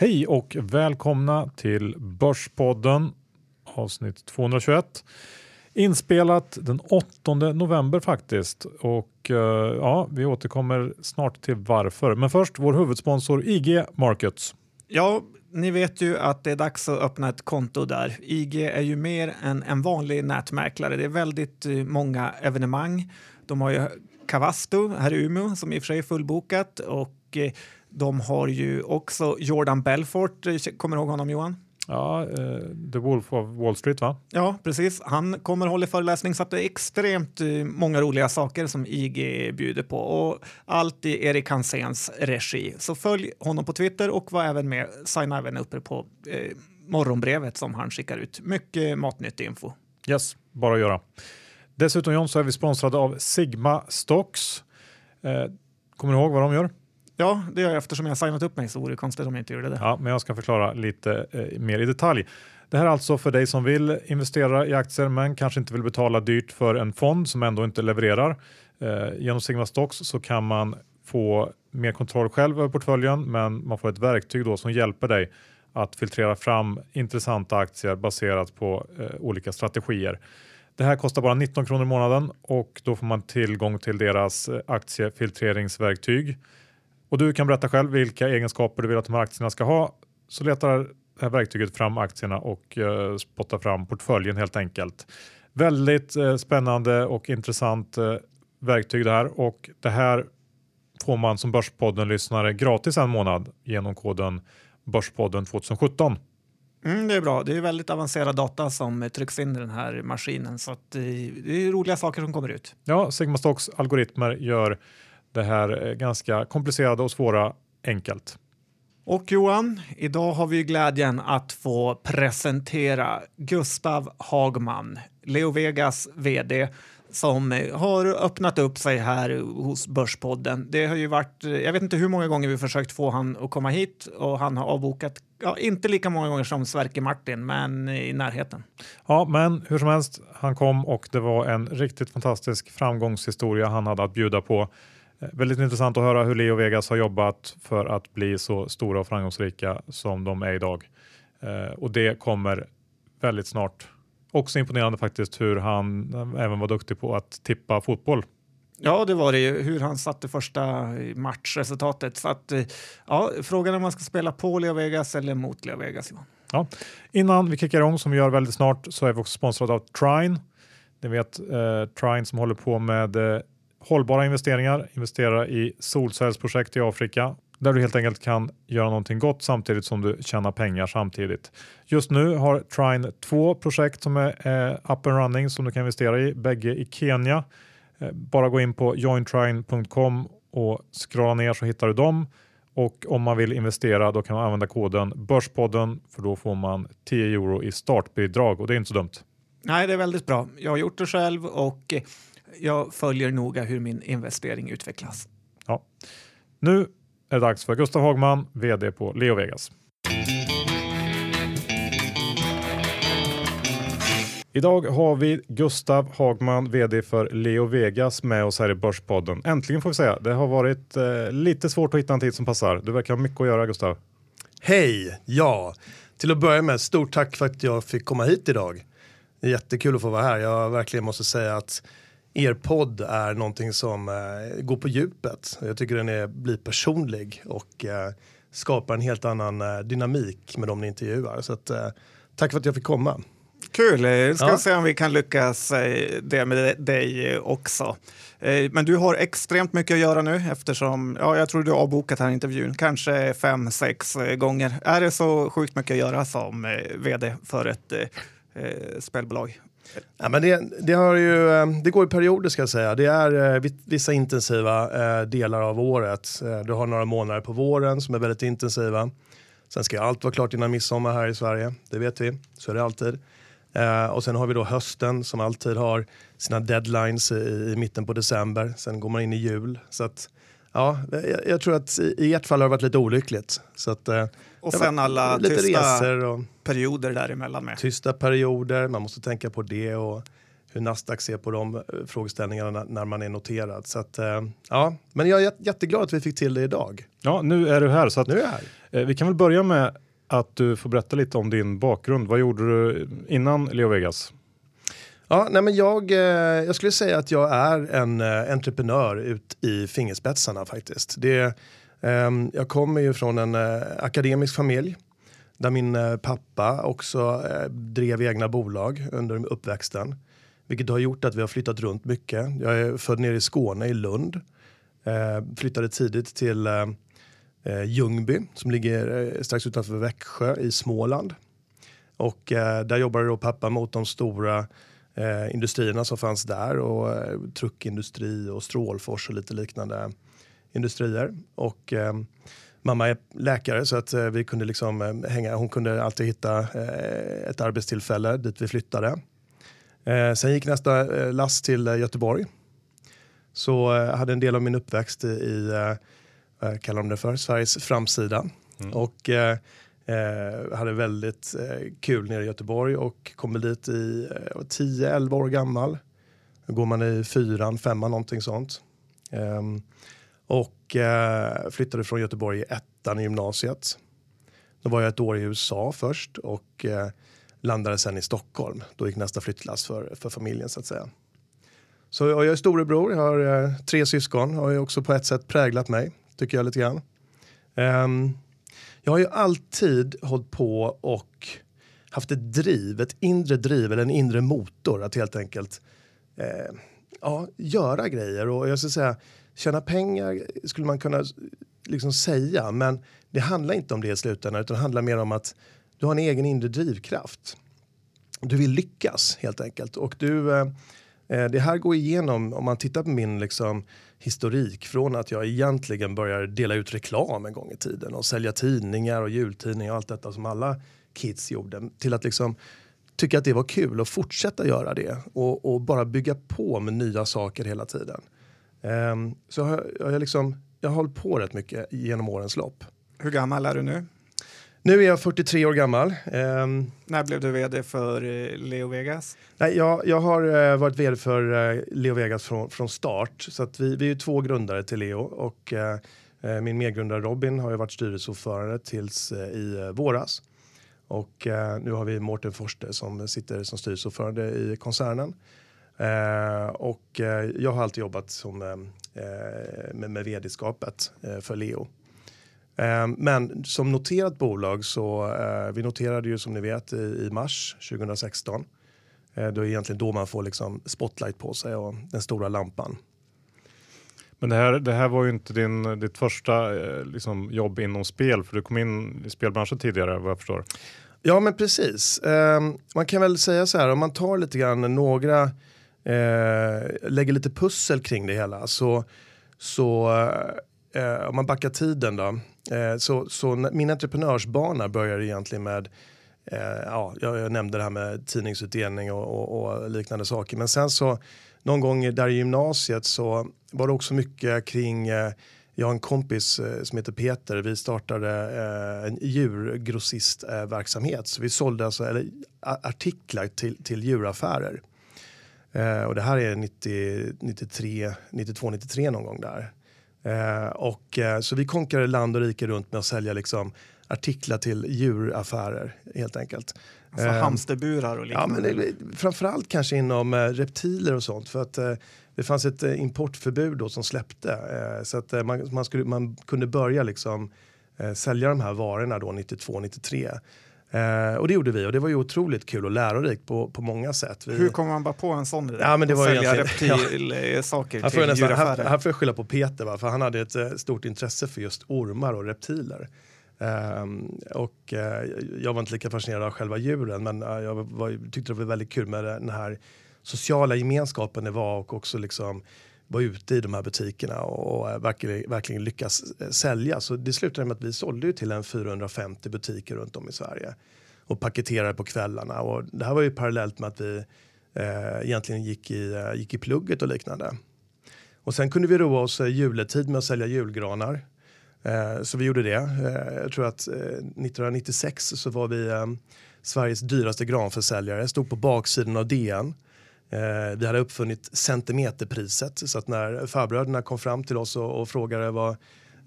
Hej och välkomna till Börspodden avsnitt 221. Inspelat den 8 november faktiskt och eh, ja, vi återkommer snart till varför. Men först vår huvudsponsor IG Markets. Ja, ni vet ju att det är dags att öppna ett konto där. IG är ju mer än en vanlig nätmäklare. Det är väldigt eh, många evenemang. De har ju Cavasto här i Umeå som i och för sig är fullbokat och eh, de har ju också Jordan Belfort. Kommer du ihåg honom Johan? Ja, uh, The Wolf of Wall Street va? Ja, precis. Han kommer hålla föreläsning så att det är extremt uh, många roliga saker som IG bjuder på och allt i Erik Hanséns regi. Så följ honom på Twitter och var även med, signa även uppe på uh, morgonbrevet som han skickar ut. Mycket matnyttig info. Yes, bara att göra. Dessutom John så är vi sponsrade av Sigma Stocks. kommer du ihåg vad de gör? Ja, det gör jag eftersom jag signat upp mig så vore det konstigt om jag inte gjorde det. Ja, men jag ska förklara lite eh, mer i detalj. Det här är alltså för dig som vill investera i aktier men kanske inte vill betala dyrt för en fond som ändå inte levererar. Eh, genom Sigma Stocks så kan man få mer kontroll själv över portföljen men man får ett verktyg då som hjälper dig att filtrera fram intressanta aktier baserat på eh, olika strategier. Det här kostar bara 19 kronor i månaden och då får man tillgång till deras eh, aktiefiltreringsverktyg. Och du kan berätta själv vilka egenskaper du vill att de här aktierna ska ha. Så letar det här verktyget fram aktierna och uh, spottar fram portföljen helt enkelt. Väldigt uh, spännande och intressant uh, verktyg det här och det här får man som Börspodden-lyssnare gratis en månad genom koden Börspodden 2017. Mm, det är bra. Det är väldigt avancerad data som trycks in i den här maskinen så att det är roliga saker som kommer ut. Ja, Sigma Stocks algoritmer gör det här ganska komplicerade och svåra enkelt. Och Johan, idag har vi glädjen att få presentera Gustav Hagman, Leo Vegas vd som har öppnat upp sig här hos Börspodden. Det har ju varit, jag vet inte hur många gånger vi försökt få han att komma hit och han har avbokat, ja, inte lika många gånger som Sverker Martin, men i närheten. Ja, men hur som helst, han kom och det var en riktigt fantastisk framgångshistoria han hade att bjuda på. Eh, väldigt intressant att höra hur Leo Vegas har jobbat för att bli så stora och framgångsrika som de är idag. Eh, och det kommer väldigt snart. Också imponerande faktiskt hur han eh, även var duktig på att tippa fotboll. Ja, det var det ju. Hur han satte första matchresultatet. Så att, ja, frågan är om man ska spela på Leo Vegas eller mot Leo Vegas. Johan. Ja. Innan vi kickar igång som vi gör väldigt snart så är vi också sponsrade av Trine. Ni vet eh, Trine som håller på med eh, hållbara investeringar, investera i solcellsprojekt i Afrika där du helt enkelt kan göra någonting gott samtidigt som du tjänar pengar samtidigt. Just nu har Trine två projekt som är eh, up and running som du kan investera i, bägge i Kenya. Eh, bara gå in på jointrine.com och scrolla ner så hittar du dem. Och om man vill investera då kan man använda koden Börspodden för då får man 10 euro i startbidrag och det är inte så dumt. Nej, det är väldigt bra. Jag har gjort det själv och eh, jag följer noga hur min investering utvecklas. Ja. Nu är det dags för Gustav Hagman, vd på Leo Vegas. Idag har vi Gustav Hagman, vd för Leo Vegas med oss här i Börspodden. Äntligen får vi säga. Det har varit eh, lite svårt att hitta en tid som passar. Du verkar ha mycket att göra Gustav. Hej! Ja, till att börja med stort tack för att jag fick komma hit idag. Det är jättekul att få vara här. Jag verkligen måste säga att er podd är någonting som eh, går på djupet. Jag tycker den är, blir personlig och eh, skapar en helt annan eh, dynamik med dem ni intervjuar. Så att, eh, tack för att jag fick komma. Kul! Eh, ska ja. se om vi kan lyckas eh, det med dig också. Men du har extremt mycket att göra nu eftersom ja, jag tror du har avbokat den här intervjun kanske fem, sex gånger. Är det så sjukt mycket att göra som vd för ett spelbolag? Ja, men det, det, har ju, eh, det går i perioder ska jag säga. Det är eh, vissa intensiva eh, delar av året. Du har några månader på våren som är väldigt intensiva. Sen ska allt vara klart innan midsommar här i Sverige. Det vet vi. Så är det alltid. och sen har vi då hösten som alltid har sina deadlines i, i mitten på december. Sen går man in i jul. Så att, ja, jag, jag, tror att i, i ert fall har det varit lite olyckligt. Så att, och sen alla tysta och, perioder däremellan med. Tysta perioder, man måste tänka på det. Och hur Nasdaq ser på de eh, frågeställningarna när man är noterad. Så att, eh, ja, men jag är jätteglad att vi fick till det idag. Ja, nu är du här. Så att, nu är här. Eh, vi kan väl börja med att du får berätta lite om din bakgrund. Vad gjorde du innan Leo Vegas? Ja, nej men jag, jag skulle säga att jag är en entreprenör ut i fingerspetsarna faktiskt. Det, Ehm, jag kommer ju från en eh, akademisk familj där min eh, pappa också eh, drev egna bolag under uppväxten. Vilket har gjort att vi har flyttat runt mycket. Jag är född nere i Skåne, i Lund. Ehm, flyttade tidigt till Ljungby som ligger strax utanför Växjö i Småland. Och där jobbade då pappa mot de stora industrierna som fanns där och truckindustri och Strålfors och lite liknande industrier. Och mamma är läkare så att vi kunde liksom hänga. Hon kunde alltid hitta ett arbetstillfälle dit vi flyttade. Eh, sen gick nästa eh, last till eh, Göteborg. Så eh, hade en del av min uppväxt i, eh, kallar de det för, Sveriges framsida. Mm. Och eh, eh, hade väldigt kul nere i Göteborg och kom väl dit i 10-11 år gammal. Då går man i fyran, femman någonting sånt. Ehm, och eh, flyttade från Göteborg i ettan i gymnasiet. Då var jag ett år i USA först och eh, landade sen i Stockholm. Då gick nästa flyttlass för, för familjen så att säga. Så jag är storebror, jag har eh, tre syskon och har också på ett sätt präglat mig, tycker jag lite grann. Um, jag har ju alltid hållit på och haft ett driv, ett inre driv eller en inre motor att helt enkelt eh, ja, göra grejer och jag ska säga tjäna pengar skulle man kunna liksom säga men det handlar inte om det i slutändan utan det handlar mer om att du har en egen inre drivkraft. Du vill lyckas helt enkelt. Och du, eh, eh det här går igenom, om man tittar på min liksom, historik från att jag egentligen började dela ut reklam en gång i tiden och sälja tidningar och jultidningar och allt detta som alla kids gjorde till att liksom tycka att det var kul och fortsätta göra det och, och bara bygga på med nya saker hela tiden. Um, så har jag, jag, liksom, jag har hållit på rätt mycket genom årens lopp. Hur gammal är du nu? Nu är jag 43 år gammal. Um, När blev du vd för uh, Leo Vegas? Nej, jag, jag har uh, varit vd för uh, Leo Vegas från, från start. Så vi, vi är två grundare till Leo och min medgrundare Robin har varit styrelseordförande tills i våras. Och nu har vi Mårten Forste som sitter som styrelseordförande i koncernen. Och jag har alltid jobbat som, med, med vd-skapet för Leo. Eh, men som noterat bolag så eh, vi noterade ju som ni vet i, mars 2016. Eh, då är egentligen då man får liksom spotlight på sig och den stora lampan. Men det här, det här var ju inte din, ditt första liksom, jobb inom spel för du kom in i spelbranschen tidigare vad jag förstår. Ja men precis. Man kan väl säga så här om man tar lite grann några Eh, lägger lite pussel kring det hela så, så eh, om man backar tiden då Eh, så, så min entreprenörsbana började egentligen med eh, ja, jag, nämnde det här med tidningsutdelning och, och, och, liknande saker. Men sen så någon gång där i gymnasiet så var det också mycket kring eh, jag har en kompis eh, som heter Peter. Vi startade en djurgrossistverksamhet. Så vi sålde alltså, eller, artiklar till, till djuraffärer och det här är 90, 93, 92, 93 någon gång där. Eh, och, eh, så vi konkurrerade land och rike runt med att sälja liksom, artiklar till djuraffärer helt enkelt. Alltså eh, hamsterburar och liknande? Ja, men framförallt kanske inom eh, reptiler och sånt för att eh, det fanns ett eh, importförbud då som släppte eh, så att man, man, skulle, man kunde börja liksom sälja de här varorna då 92, 93. Eh, och det gjorde vi och det var ju otroligt kul och lärorikt på, på många sätt. Vi... Hur kommer man bara på en sån idé? Ja, men det var sälja reptilsaker ja. till nästan, här, här får jag skylla på Peter va? för han hade ett uh, stort intresse för just ormar och reptiler. Um, och uh, jag var inte lika fascinerad av själva djuren men uh, jag var, tyckte det var väldigt kul med den här sociala gemenskapen det var och också liksom vara ute i de här butikerna och, eh, verkligen, verkligen lyckas eh, sälja. Så det slutade med att vi sålde ju till en 450 butiker runt om i Sverige och paketerade på kvällarna. Och det här var ju parallellt med att vi eh, egentligen gick i, eh, gick i plugget och liknande. Och sen kunde vi roa oss juletid med att sälja julgranar. Eh, så vi gjorde det. Eh, jag tror att 1996 så var vi Sveriges dyraste granförsäljare. Stod på baksidan av DN Eh, vi hade uppfunnit centimeterpriset så att när farbröderna kom fram till oss och, och frågade vad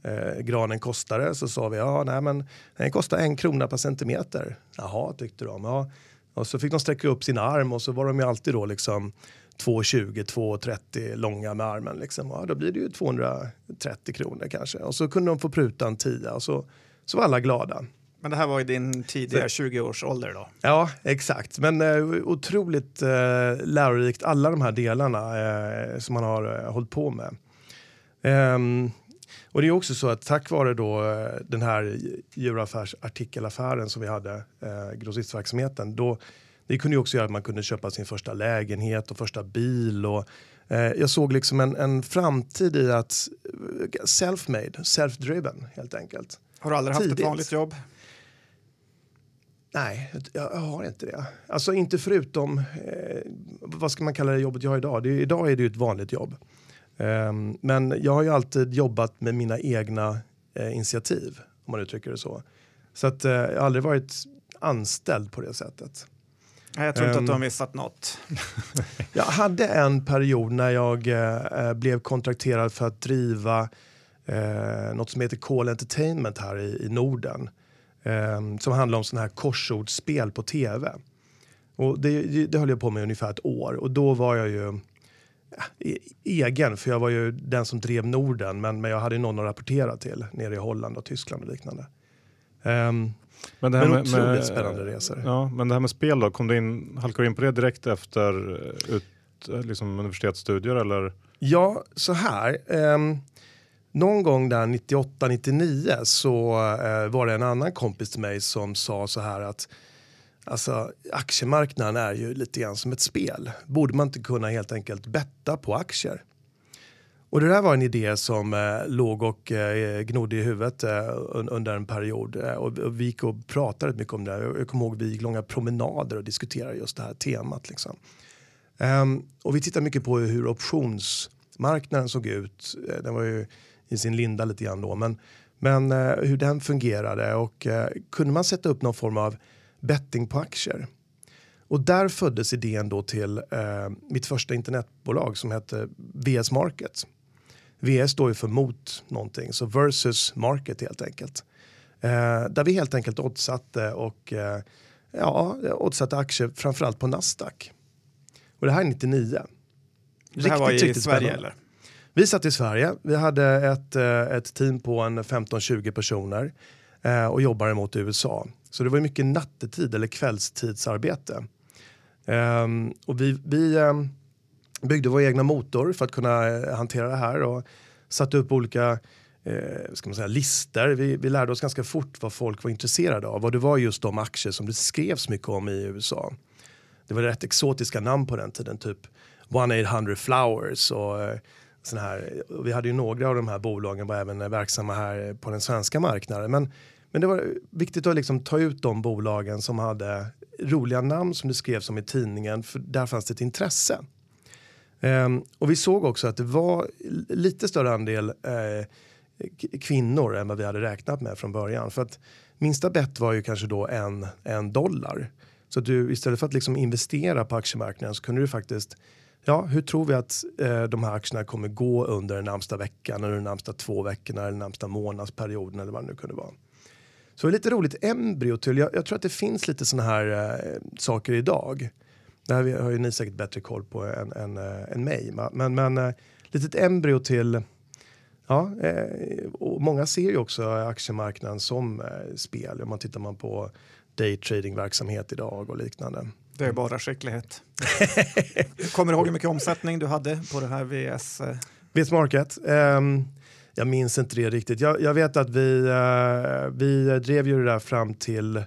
eh, granen kostade så sa vi ja, nej, men den kostar en krona per centimeter. Jaha, tyckte de. Ja. Och så fick de sträcka upp sin arm och så var de ju alltid då liksom 2,20, 2,30 långa med armen. Liksom. Ja, då blir det ju 230 kronor kanske. Och så kunde de få pruta en tia och så, så var alla glada. Men det här var i din tidiga 20-årsålder då? Ja, exakt. Men eh, otroligt eh, lärorikt, alla de här delarna eh, som man har eh, hållit på med. Ehm, och det är också så att tack vare då eh, den här djuraffärsartikelaffären som vi hade, eh, grossistverksamheten, då det kunde ju också göra att man kunde köpa sin första lägenhet och första bil. Och, eh, jag såg liksom en, en framtid i att eh, self-made, self-driven helt enkelt. Har du aldrig haft Tidigt. ett vanligt jobb? Nej, jag, jag har inte det. Alltså inte förutom, eh, vad ska man kalla det jobbet jag har idag? Det, idag är det ju ett vanligt jobb. Ehm, men jag har ju alltid jobbat med mina egna eh, initiativ, om man uttrycker det så. Så att, eh, jag har aldrig varit anställd på det sättet. Nej, jag tror inte Ehm. att du har missat något. Jag hade en period när jag eh, blev kontrakterad för att driva eh, något som heter Call Entertainment här i, i Norden. Eh, som handlar om sådana här korsordsspel på tv. Och det, det höll jag på med ungefär ett år och då var jag ju ja, e- egen för jag var ju den som drev Norden men, men jag hade någon att rapportera till nere i Holland och Tyskland och liknande. Ehm, Men, det här Men med, otroligt med, spännande resor. Ja, men det här med spel då, kom du in, halkade du in på det direkt efter eh, ut, eh, liksom universitetsstudier eller? Ja, så här. ehm, någon gång där 98-99 så eh, var det en annan kompis till mig som sa så här att alltså, aktiemarknaden är ju lite grann som ett spel. Borde man inte kunna helt enkelt betta på aktier? Och det där var en idé som eh, låg och eh, gnodde i huvudet eh, un- under en period. Eh, och, och vi gick och pratade mycket om det. Jag, jag kommer ihåg vi gick långa promenader och diskuterade just det här temat. Liksom. Ehm, och vi tittade mycket på hur optionsmarknaden såg ut. Eh, den var ju i sin linda lite grann då. Men, men eh, hur den fungerade och eh, kunde man sätta upp någon form av betting på aktier? Och där föddes idén då till eh, mitt första internetbolag som hette VS Market. VS står ju för mot någonting, så versus market helt enkelt. Eh, där vi helt enkelt oddsatte och eh, ja, oddsatte aktier framförallt på Nasdaq. Och det här är 99. Det här var i riktigt Sverige spännande. eller? Vi satt i Sverige. Vi hade ett, eh, ett team på en 15-20 personer eh, och jobbade mot USA. Så det var mycket nattetid eller kvällstidsarbete. Ehm, och vi, vi ehm, byggde vår egna motor för att kunna eh, hantera det här och satte upp olika eh, ska man säga, lister. Vi, vi lärde oss ganska fort vad folk var intresserade av och det var just de aktier som det skrevs mycket om i USA. Det var rätt exotiska namn på den tiden, typ 1-800 Flowers och eh, sån här. Vi hade ju några av de här bolagen var även verksamma här på den svenska marknaden. Men, men det var viktigt att liksom ta ut de bolagen som hade roliga namn som det skrevs om i tidningen, för där fanns det ett intresse. Ehm, och vi såg också att det var lite större andel eh, kvinnor än vad vi hade räknat med från början. För att minsta bett var ju kanske då en, en dollar. Så du istället för att liksom investera på aktiemarknaden så kunde du faktiskt Ja, hur tror vi att eh, de här aktierna kommer gå under den närmsta veckan, eller den närmsta två veckorna, eller den närmsta månadsperioden eller vad det nu kunde vara. Så det är lite roligt embryo till. Jag, jag tror att det finns lite sådana här eh, saker idag. Det här har ju ni säkert bättre koll på än, än, äh, än mig. Men, men eh, äh, litet embryo till Ja, äh, och många ser ju också aktiemarknaden som spel. Om man tittar man på daytradingverksamhet idag och liknande. Det är bara skicklighet. Kommer du ihåg hur mycket omsättning du hade på det här VS? eh? VS Market. ehm, jag minns inte det riktigt. Jag, jag vet att vi, eh, vi drev ju det där fram till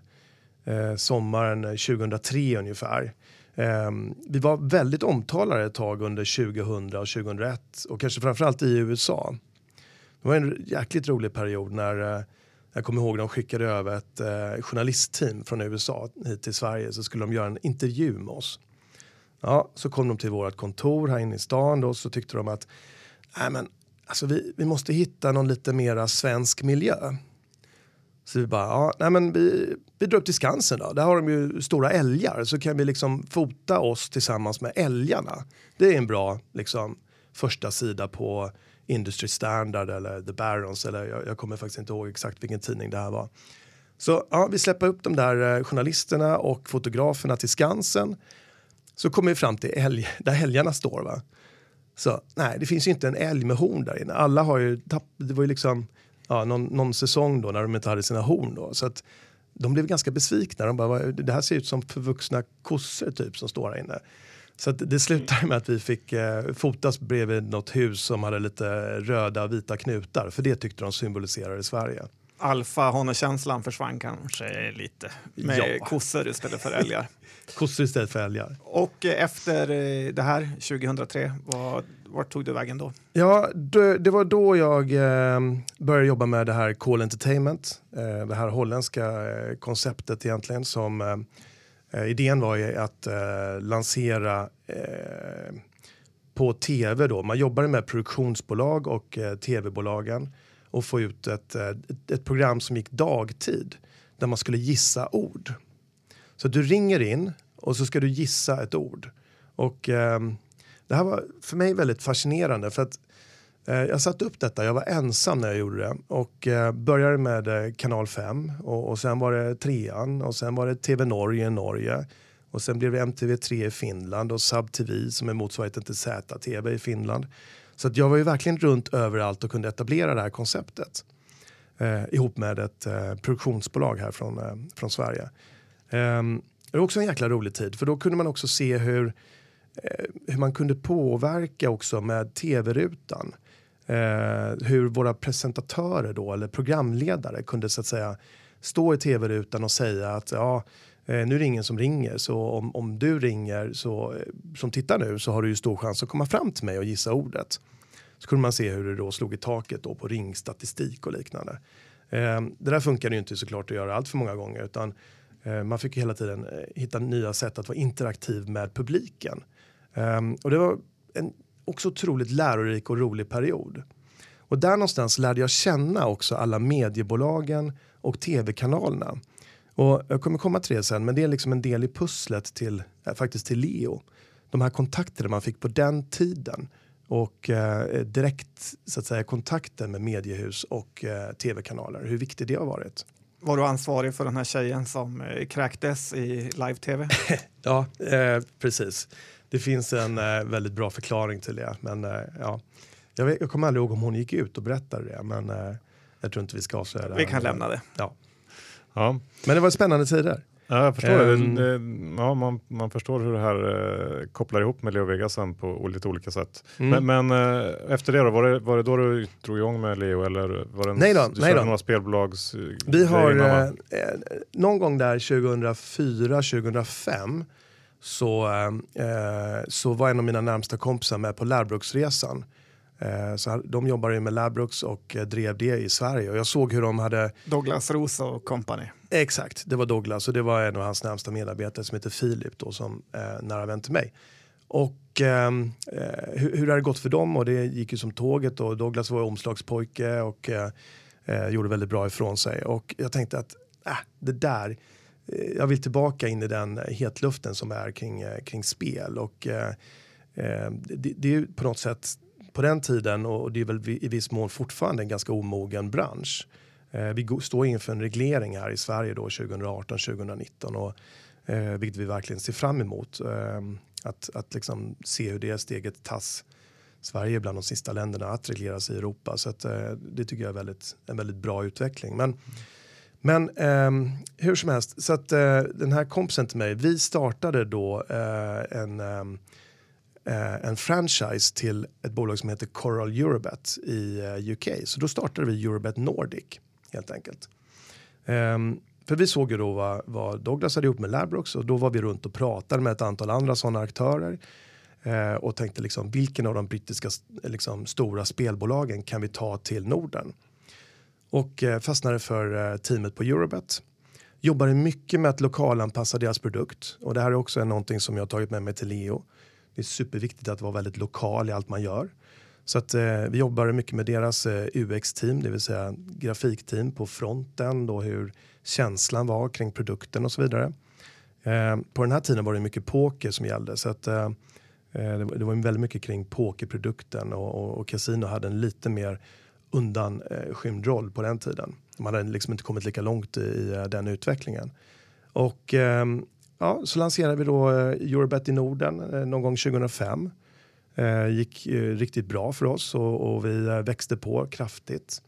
eh, sommaren 2003 ungefär. Ehm, vi var väldigt omtalade ett tag under 2000 och 2001 och kanske framförallt i USA. Det var en jäkligt rolig period när eh, jag kommer ihåg de skickade över ett eh, journalistteam från USA hit till Sverige så skulle de göra en intervju med oss. Ja, så kom de till vårt kontor här inne i stan då så tyckte de att Nej, men, alltså vi, vi måste hitta någon lite mera svensk miljö. Så vi bara, ja, nej men vi, vi drar upp till Skansen då. Där har de ju stora älgar så kan vi liksom fota oss tillsammans med älgarna. Det är en bra liksom, första sida på Industry Standard eller The Barons eller jag, jag kommer faktiskt inte ihåg exakt vilken tidning det här var. Så ja, vi släpper upp de där eh, journalisterna och fotograferna till Skansen. Så kommer vi fram till älg, där älgarna står. Va? Så nej, det finns ju inte en älg med horn där inne. Alla har ju tappat, det var ju liksom ja, någon, någon säsong då när de inte hade sina horn då. Så att de blev ganska besvikna. De bara, det här ser ut som förvuxna kossor typ som står här inne. Så det slutade med att vi fick eh, fotas bredvid något hus som hade lite röda vita knutar. För det tyckte de symboliserade Sverige. Alfa-känslan försvann kanske lite med Ja. kossor istället för älgar. Kossor istället för älgar. Och eh, efter eh, det här, 2003, vad, vart tog du vägen då? Ja, det, det var då jag eh, började jobba med det här Call Entertainment. Eh, det här holländska eh, konceptet egentligen som Eh, idén var ju att eh, lansera eh, på tv då. Man jobbade med produktionsbolag och eh, tv-bolagen och få ut ett, ett, ett program som gick dagtid där man skulle gissa ord. Så du ringer in och så ska du gissa ett ord. Och eh, det här var för mig väldigt fascinerande för att Eh, jag satte upp detta, jag var ensam när jag gjorde det. Och eh, började med eh, kanal 5 och, och sen var det trean. Och sen var det TV Norge i Norge. Och sen blev det MTV3 i Finland. Och Sub TV som är motsvarigheten till ZTV i Finland. Så att jag var ju verkligen runt överallt och kunde etablera det här konceptet. Eh, ihop med ett eh, produktionsbolag här från, eh, från Sverige. Ehm, det var också en jäkla rolig tid. För då kunde man också se hur, eh, Eh, hur man kunde påverka också med tv-rutan. Eh, hur våra presentatörer då, eller programledare kunde så att säga stå i tv-rutan och säga att ja, eh, nu är det ingen som ringer så om, om du ringer så, eh, som tittar nu så har du ju stor chans att komma fram till mig och gissa ordet. Så kunde man se hur det då slog i taket då på ringstatistik och liknande. Eh, det där funkade ju inte såklart att göra allt för många gånger utan eh, man fick ju hela tiden eh, hitta nya sätt att vara interaktiv med publiken. Ehm, och det var en också otroligt lärorik och rolig period. Och där någonstans lärde jag känna också alla mediebolagen och tv-kanalerna. Och jag kommer komma till det sen, men det är liksom en del i pusslet till, eh, faktiskt till Leo. De här kontakterna man fick på den tiden och eh, direkt så att säga kontakten med mediehus och eh, tv-kanaler, hur viktigt det har varit. Var du ansvarig för den här tjejen som eh, kräktes i live-tv? Ja, eh, precis. Det finns en eh, väldigt bra förklaring till det. Men, eh, ja. jag, vet, jag kommer aldrig ihåg om hon gick ut och berättade det, men eh, jag tror inte vi ska avslöja det. Vi kan lämna det. Ja. Ja, Men det var spännande tider. ja jag förstår det. Ja, man, man förstår hur det här eh, kopplar ihop med Leo Vegasen på lite olika sätt. Mm. Men, men eh, efter det då, var det, var det då du drog igång med Leo eller var det en, Nej då, du nej då. några spelbolags Vi har eh, någon gång där 2004, 2005 så, eh, så var en av mina närmsta kompisar med på Lärbruksresan. Eh, så de jobbade ju med Lärbrooks och eh, drev det i Sverige och jag såg hur de hade Douglas Rosa och company. Exakt, det var Douglas och det var en av hans närmsta medarbetare som heter Filip då som eh, nära vän till mig. Och ehm, eh, hur, hur det hade gått för dem och det gick ju som tåget och Douglas var omslagspojke och eh, eh, gjorde väldigt bra ifrån sig och jag tänkte att äh, det där, Eh, jag vill tillbaka in i den hetluften som är kring, eh, kring spel och eh, eh, det, det är ju på något sätt på den tiden och det är väl i viss mån fortfarande en ganska omogen bransch. Eh, vi står inför en reglering här i Sverige då 2018-2019 och eh, vilket vi verkligen ser fram emot. Eh, att, att liksom se hur det steget tas. Sverige är bland de sista länderna att reglera sig i Europa så att, eh, det tycker jag är väldigt, en väldigt bra utveckling. Men, men eh, hur som helst, så att eh, den här kompisen till mig, vi startade då eh, en ehm, eh, en franchise till ett bolag som heter Coral Eurobet i eh, UK. Så då startade vi Eurobet Nordic helt enkelt. Ehm, för vi såg ju då vad, vad Douglas hade gjort med Labrox och då var vi runt och pratade med ett antal andra sådana aktörer eh, och tänkte liksom vilken av de brittiska liksom, stora spelbolagen kan vi ta till Norden? Och eh, fastnade för eh, teamet på Eurobet. Jobbade mycket med att lokalanpassa deras produkt och det här är också någonting som jag har tagit med mig till Leo. Det är superviktigt att vara väldigt lokal i allt man gör. Så att eh, vi jobbar mycket med deras eh, UX-team, det vill säga grafikteam på fronten och hur känslan var kring produkten och så vidare. Eh, på den här tiden var det mycket poker som gällde så att eh, eh det, det var väldigt mycket kring pokerprodukten och, och, och Casino hade en lite mer undanskymd eh, roll på den tiden. Man hade liksom inte kommit lika långt i, i eh, den utvecklingen. Och ehm, ja, så lanserade vi då eh, Eurobet i Norden eh, någon gång 2005. Eh, gick eh, riktigt bra för oss och, och vi växte på kraftigt.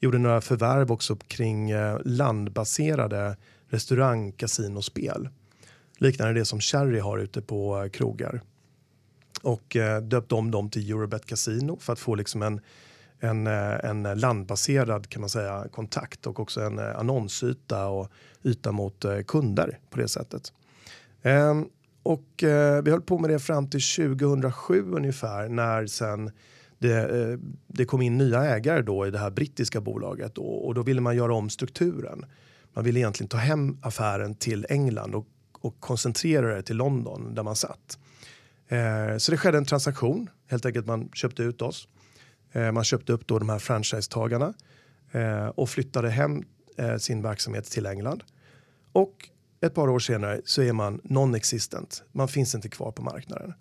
Gjorde några förvärv också kring landbaserade restaurang, kasinospel. Liknande det som Cherry har ute på krogar. Och döpte om dem till Eurobet Casino för att få liksom en en, eh, en landbaserad kan man säga, kontakt och också en eh, annonsyta och yta mot eh, kunder på det sättet. Ehm, och vi höll på med det fram till 2007 ungefär när sen det, det kom in nya ägare då i det här brittiska bolaget och, och, då ville man göra om strukturen. Man ville egentligen ta hem affären till England och, och koncentrera det till London där man satt. Eh, så det skedde en transaktion, helt enkelt man köpte ut oss. Eh, man köpte upp då de här franchisetagarna eh, och flyttade hem eh, sin verksamhet till England. Och ett par år senare så är man non-existent. Man finns inte kvar på marknaden.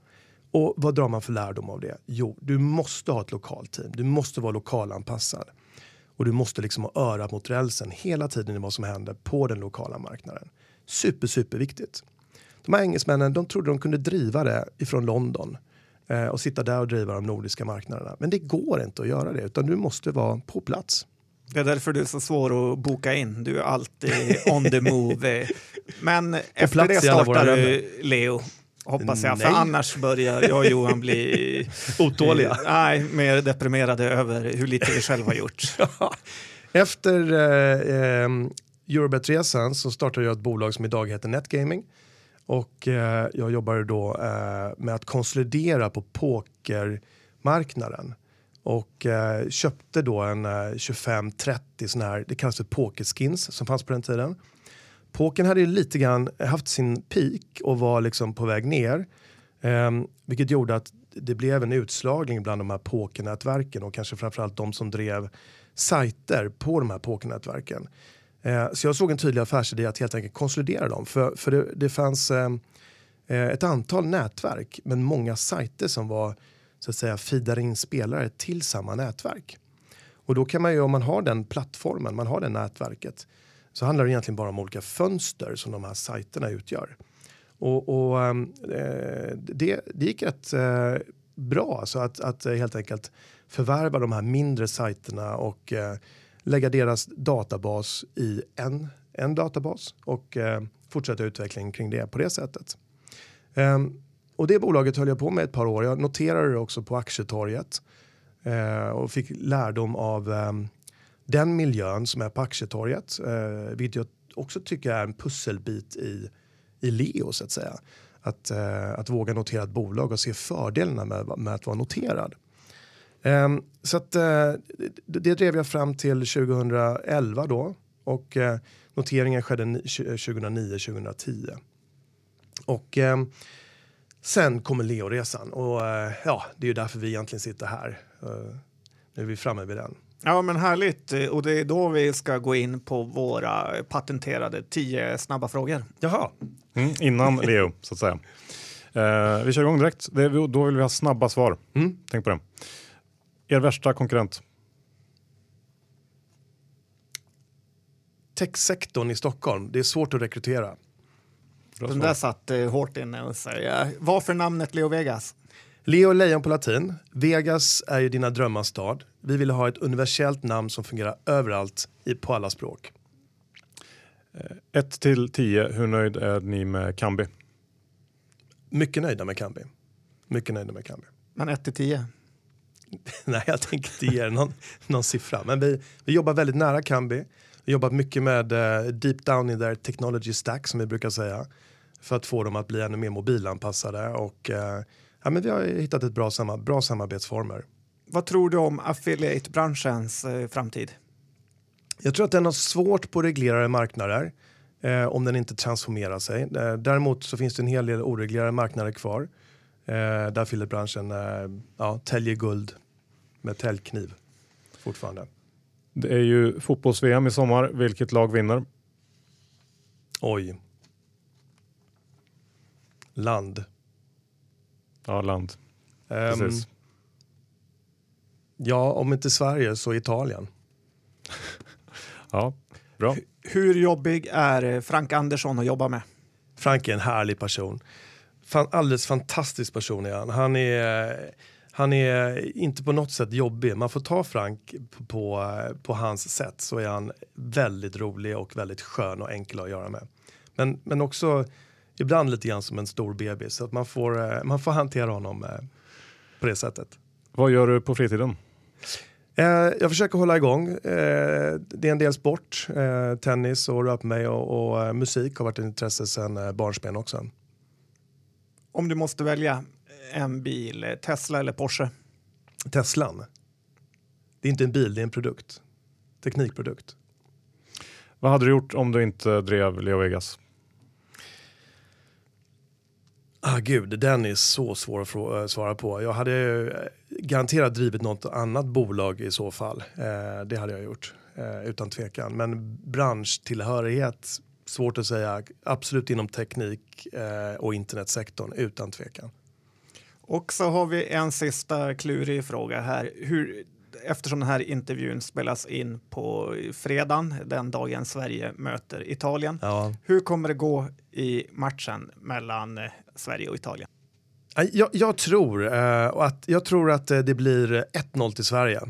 Och vad drar man för lärdom av det? Jo, du måste ha ett lokalt team. Du måste vara lokalanpassad. Och du måste liksom ha örat mot rälsen hela tiden i vad som händer på den lokala marknaden. Super, super viktigt. De här engelsmännen, de trodde de kunde driva det ifrån London eh, och sitta där och driva de nordiska marknaderna. Men det går inte att göra det, utan du måste vara på plats. Det är därför du är så svår att boka in. Du är alltid on the move. Men efter det startar du Leo, hoppas jag. Nej. För annars börjar jag och Johan bli otåliga. nej, mer deprimerade över hur lite vi själva har gjort. efter eh, eh, Eurobet-resan så startade jag ett bolag som idag heter Netgaming. Och eh, jag jobbade då eh, med att konsolidera på pokermarknaden och eh, köpte då en eh, 25-30 sådana här, det kallas för pokerskins som fanns på den tiden. Pokern hade ju lite grann haft sin peak och var liksom på väg ner. Eh, vilket gjorde att det blev en utslagning bland de här pokernätverken och kanske framförallt de som drev sajter på de här pokernätverken. Eh, så jag såg en tydlig affärsidé att helt enkelt konsolidera dem. För, för det, det fanns eh, eh ett antal nätverk men många sajter som var så att säga feedar in spelare till samma nätverk. Och då kan man ju om man har den plattformen, man har det nätverket så handlar det egentligen bara om olika fönster som de här sajterna utgör. Och, och ehm, eh, det, det gick rätt eh, bra alltså att, att helt enkelt förvärva de här mindre sajterna och eh, lägga deras databas i en, en databas och eh, fortsätta utvecklingen kring det på det sättet. Ehm, och det bolaget höll jag på med ett par år. Jag noterade det också på aktietorget eh, och fick lärdom av eh, den miljön som är på aktietorget, eh, vilket jag också tycker är en pusselbit i, i Leo så att säga. Att, eh, att våga notera ett bolag och se fördelarna med, med att vara noterad. Um, så att, uh, det, det drev jag fram till 2011 då och uh, noteringen skedde 2009-2010. Och um, Sen kommer Leo-resan och uh, ja, det är ju därför vi egentligen sitter här. nu är vi framme vid den. Ja, men härligt. Och det är då vi ska gå in på våra patenterade tio snabba frågor. Jaha. Mm, innan Leo, så att säga. Uh, vi kör igång direkt. Det, då vill vi ha snabba svar. Mm. Tänk på det. Er värsta konkurrent? Techsektorn i Stockholm. Det är svårt att rekrytera. Den där satt eh, hårt inne och säga. Varför namnet Leo Vegas? Leo lejon på latin. Vegas är ju dina drömmars stad. Vi ville ha ett universellt namn som fungerar överallt i, på alla språk. 1 eh, till 10, hur nöjd är ni med Kambi? Mycket nöjda med Kambi. Mycket nöjda med Kambi. Men 1 till 10? Nej, jag tänker inte ge någon, någon siffra. Men vi, vi jobbar väldigt nära Kambi. Vi jobbar mycket med uh, deep down in their technology stack som vi brukar säga. För att få dem att bli ännu mer mobilanpassade. Och, uh, ja, men vi har hittat ett bra, samma, bra samarbetsformer. Vad tror du om affiliate-branschens uh, framtid? Jag tror att den har svårt på reglerade marknader eh, om den inte transformerar sig. Eh, däremot så finns det en hel del oreglerade marknader kvar. Eh, där affiliate-branschen eh, ja, täljer guld med täljkniv fortfarande. Det är ju fotbolls-VM i sommar. Vilket lag vinner? Oj. Land. Ja, land. Ehm, Precis. ja, om inte Sverige så Italien. Ja, bra. Hur jobbig är eh, Frank Andersson att jobba med? Frank är en härlig person. Fan, alldeles fantastisk person är han. Han är, han är inte på något sätt jobbig. Man får ta Frank på, på, på hans sätt så är han väldigt rolig och väldigt skön och enkel att göra med. Men, men också ibland lite grann som en stor bebis så att man får, eh, man får hantera honom eh, på det sättet. Vad gör du på fritiden? Eh, jag försöker hålla igång. Det är en del sport, tennis och röra på mig och, musik har varit ett intresse sedan eh, barnsben också. Om du måste välja en bil, eh, Tesla eller Porsche? Teslan. Det är inte en bil, det är en produkt. Teknikprodukt. Vad hade du gjort om du inte drev Leo Vegas? Ah, gud, den är så svår att eh, svara på. Jag hade eh, garanterat drivit något annat bolag i så fall. Eh, det hade jag gjort, eh, utan tvekan. Men branschtillhörighet, svårt att säga. Absolut inom teknik eh, och internetsektorn, utan tvekan. Och så har vi en sista klurig fråga här. Hur, eftersom den här intervjun spelas in på fredagen, den dagen Sverige möter Italien. Ja. Hur kommer det gå i matchen mellan eh, Sverige och Italien? Jag, jag, tror, eh, att, jag tror att eh, det blir 1-0 till Sverige.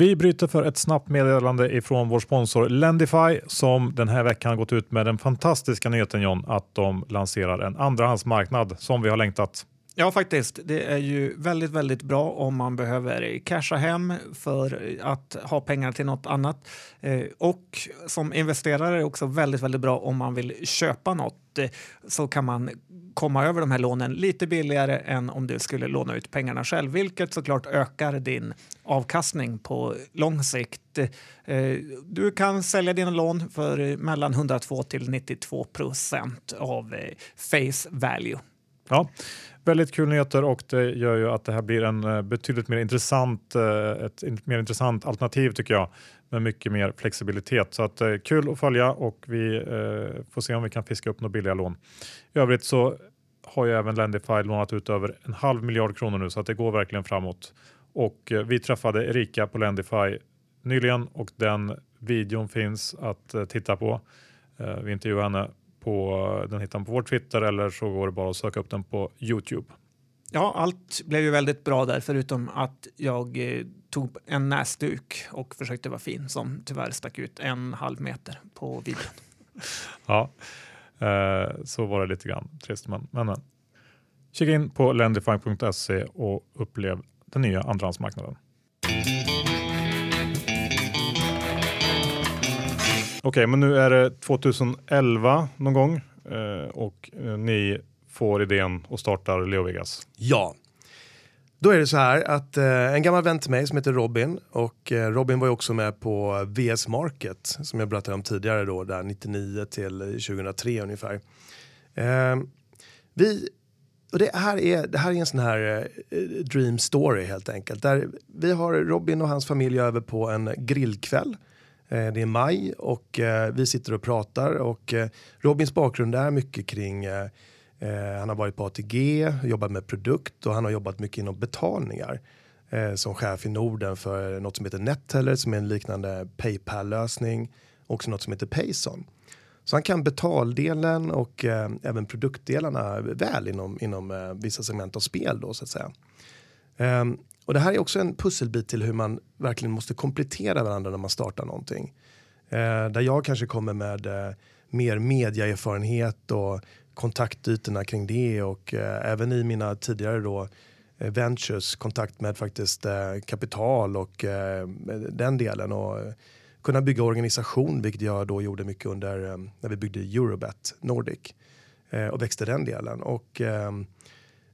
Vi bryter för ett snabbt meddelande ifrån vår sponsor Lendify som den här veckan gått ut med den fantastiska nyheten John att de lanserar en andrahandsmarknad som vi har längtat. Ja, faktiskt. Det är ju väldigt, väldigt bra om man behöver casha hem för att ha pengar till något annat. Eh, och som investerare är det också väldigt, väldigt bra om man vill köpa något eh, så kan man komma över de här lånen lite billigare än om du skulle låna ut pengarna själv, vilket såklart ökar din avkastning på lång sikt. Eh, du kan sälja dina lån för mellan 102 till 92 procent av eh, face value. Ja, väldigt kul nyheter och det gör ju att det här blir en eh, betydligt mer intressant, ett mer intressant alternativ tycker jag med mycket mer flexibilitet. Så att, eh, kul att följa och vi eh, får se om vi kan fiska upp några billiga lån. I övrigt så har ju även Lendify lånat ut över en halv miljard kronor nu så att det går verkligen framåt. Och eh, vi träffade Erika på Lendify nyligen och den videon finns att eh, titta på. Eh, vi intervjuade henne på, den hittar man på vår Twitter eller så går det bara att söka upp den på Youtube. Ja, allt blev ju väldigt bra där förutom att jag eh, tog en näsduk och försökte vara fin som tyvärr stack ut en halv meter på videon. Ja, Eh, så var det lite grann trist. Men, men, men. Kika in på lendify.se och upplev den nya andrahandsmarknaden. Okej, men nu är det 2011 någon gång eh, och eh, ni får idén och startar Leo Vegas. Ja. Då är det så här att eh, en gammal vän till mig som heter Robin och eh, Robin var ju också med på VS Market som jag berättade om tidigare då, där 99 till 2003 ungefär. Eh, vi, och det här, är, det här är en sån här eh, dream story helt enkelt. Där vi har Robin och hans familj över på en grillkväll. Eh, det är maj och eh, vi sitter och pratar och eh, Robins bakgrund är mycket kring eh, eh, han har varit på ATG, jobbat med produkt och han har jobbat mycket inom betalningar. Eh, som chef i Norden för något som heter Netteller som är en liknande Paypal-lösning. Också något som heter Payson. Så han kan betaldelen och eh, även produktdelarna väl inom, inom eh, vissa segment av spel då så att säga. Ehm, och det här är också en pusselbit till hur man verkligen måste komplettera varandra när man startar någonting. Eh, där jag kanske kommer med eh, mer mediaerfarenhet och kontaktytorna kring det och eh, även i mina tidigare då eh, ventures kontakt med faktiskt eh, kapital och eh, den delen och eh, kunna bygga organisation vilket jag då gjorde mycket under eh, när vi byggde Eurobet Nordic eh, och växte den delen och eh,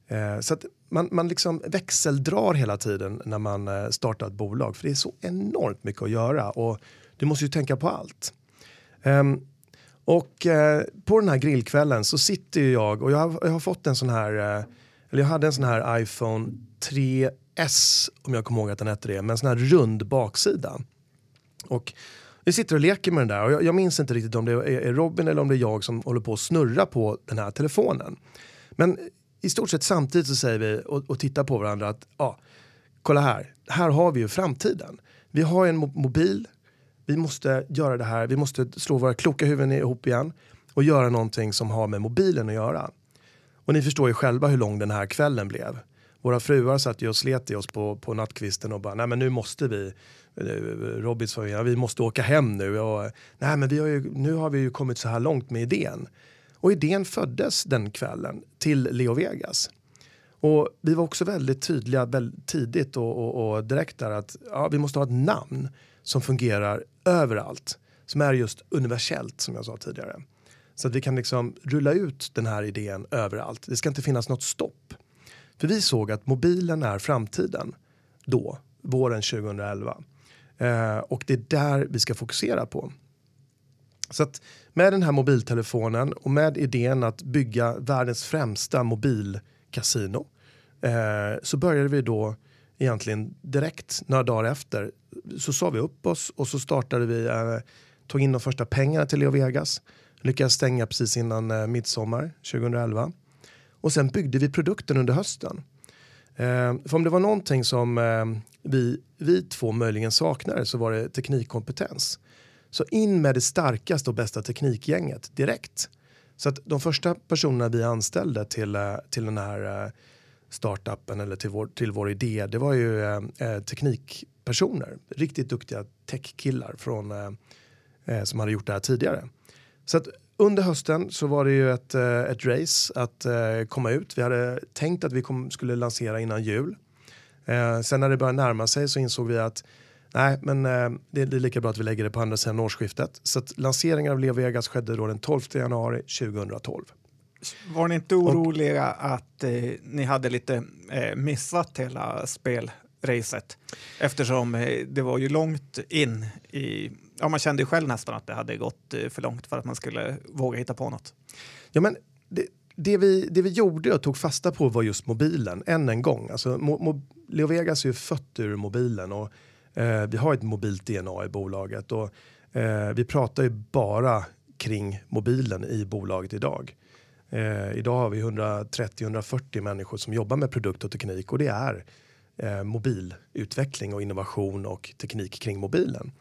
eh, så att man, man liksom växeldrar hela tiden när man eh, startar ett bolag för det är så enormt mycket att göra och du måste ju tänka på allt. Ehm, och eh, på den här grillkvällen så sitter ju jag och jag har, jag har fått en sån här, eh, eller jag hade en sån här iPhone 3S om jag kommer ihåg att den hette det, med en sån här rund baksida. Och vi sitter och leker med den där och jag, jag minns inte riktigt om det är, är Robin eller om det är jag som håller på att snurra på den här telefonen. Men i stort sett samtidigt så säger vi och, och tittar på varandra att ja, kolla här, här har vi ju framtiden. Vi har en mobil, vi måste göra det här, vi måste slå våra kloka huvuden ihop igen och göra någonting som har med mobilen att göra. Och ni förstår ju själva hur lång den här kvällen blev. Våra fruar satt ju och slet i oss på, på nattkvisten och bara, nej men nu måste vi, eh, Robins familj, vi måste åka hem nu. Och, nej men vi har ju, nu har vi ju kommit så här långt med idén. Och idén föddes den kvällen till Leo Vegas. Och vi var också väldigt tydliga väldigt tidigt och, och, och direkt där att ja, vi måste ha ett namn som fungerar överallt. Som är just universellt som jag sa tidigare. Så att vi kan liksom rulla ut den här idén överallt. Det ska inte finnas något stopp. För vi såg att mobilen är framtiden då, våren 2011. Eh, och det är där vi ska fokusera på. Så att med den här mobiltelefonen och med idén att bygga världens främsta mobilkasino eh, så började vi då egentligen direkt några dagar efter så sa vi upp oss och så startade vi, eh, tog in de första pengarna till Leo Vegas, lyckades stänga precis innan eh, midsommar 2011 och sen byggde vi produkten under hösten. Eh, för om det var någonting som eh, vi, vi två möjligen saknade så var det teknikkompetens. Så in med det starkaste och bästa teknikgänget direkt. Så att de första personerna vi anställde till, eh, till den här eh, startupen eller till vår, till vår idé, det var ju eh, eh teknikpersoner. Riktigt duktiga techkillar från, eh, eh, som hade gjort det här tidigare. Så att under hösten så var det ju ett, eh, ett race att komma ut. Vi hade tänkt att vi kom, skulle lansera innan jul. sen när det började närma sig så insåg vi att Nej, men eh, det, är lika bra att vi lägger det på andra sidan årsskiftet. Så att lanseringen av Leo Vegas skedde då den 12 januari 2012. Var ni inte oroliga och, att eh, ni hade lite eh, missat hela spelracet? Eftersom eh, det var ju långt in i... Ja, man kände ju själv nästan att det hade gått eh, för långt för att man skulle våga hitta på något. Ja, men det, det, vi, det vi gjorde och tog fasta på var just mobilen, än en gång. Alltså, mo, mo, Leo Vegas är ju fött ur mobilen och Eh, vi har ett mobilt DNA i bolaget och eh, vi pratar ju bara kring mobilen i bolaget idag. Eh, idag har vi 130-140 människor som jobbar med produkt och teknik och det är eh, mobilutveckling och innovation och teknik kring mobilen.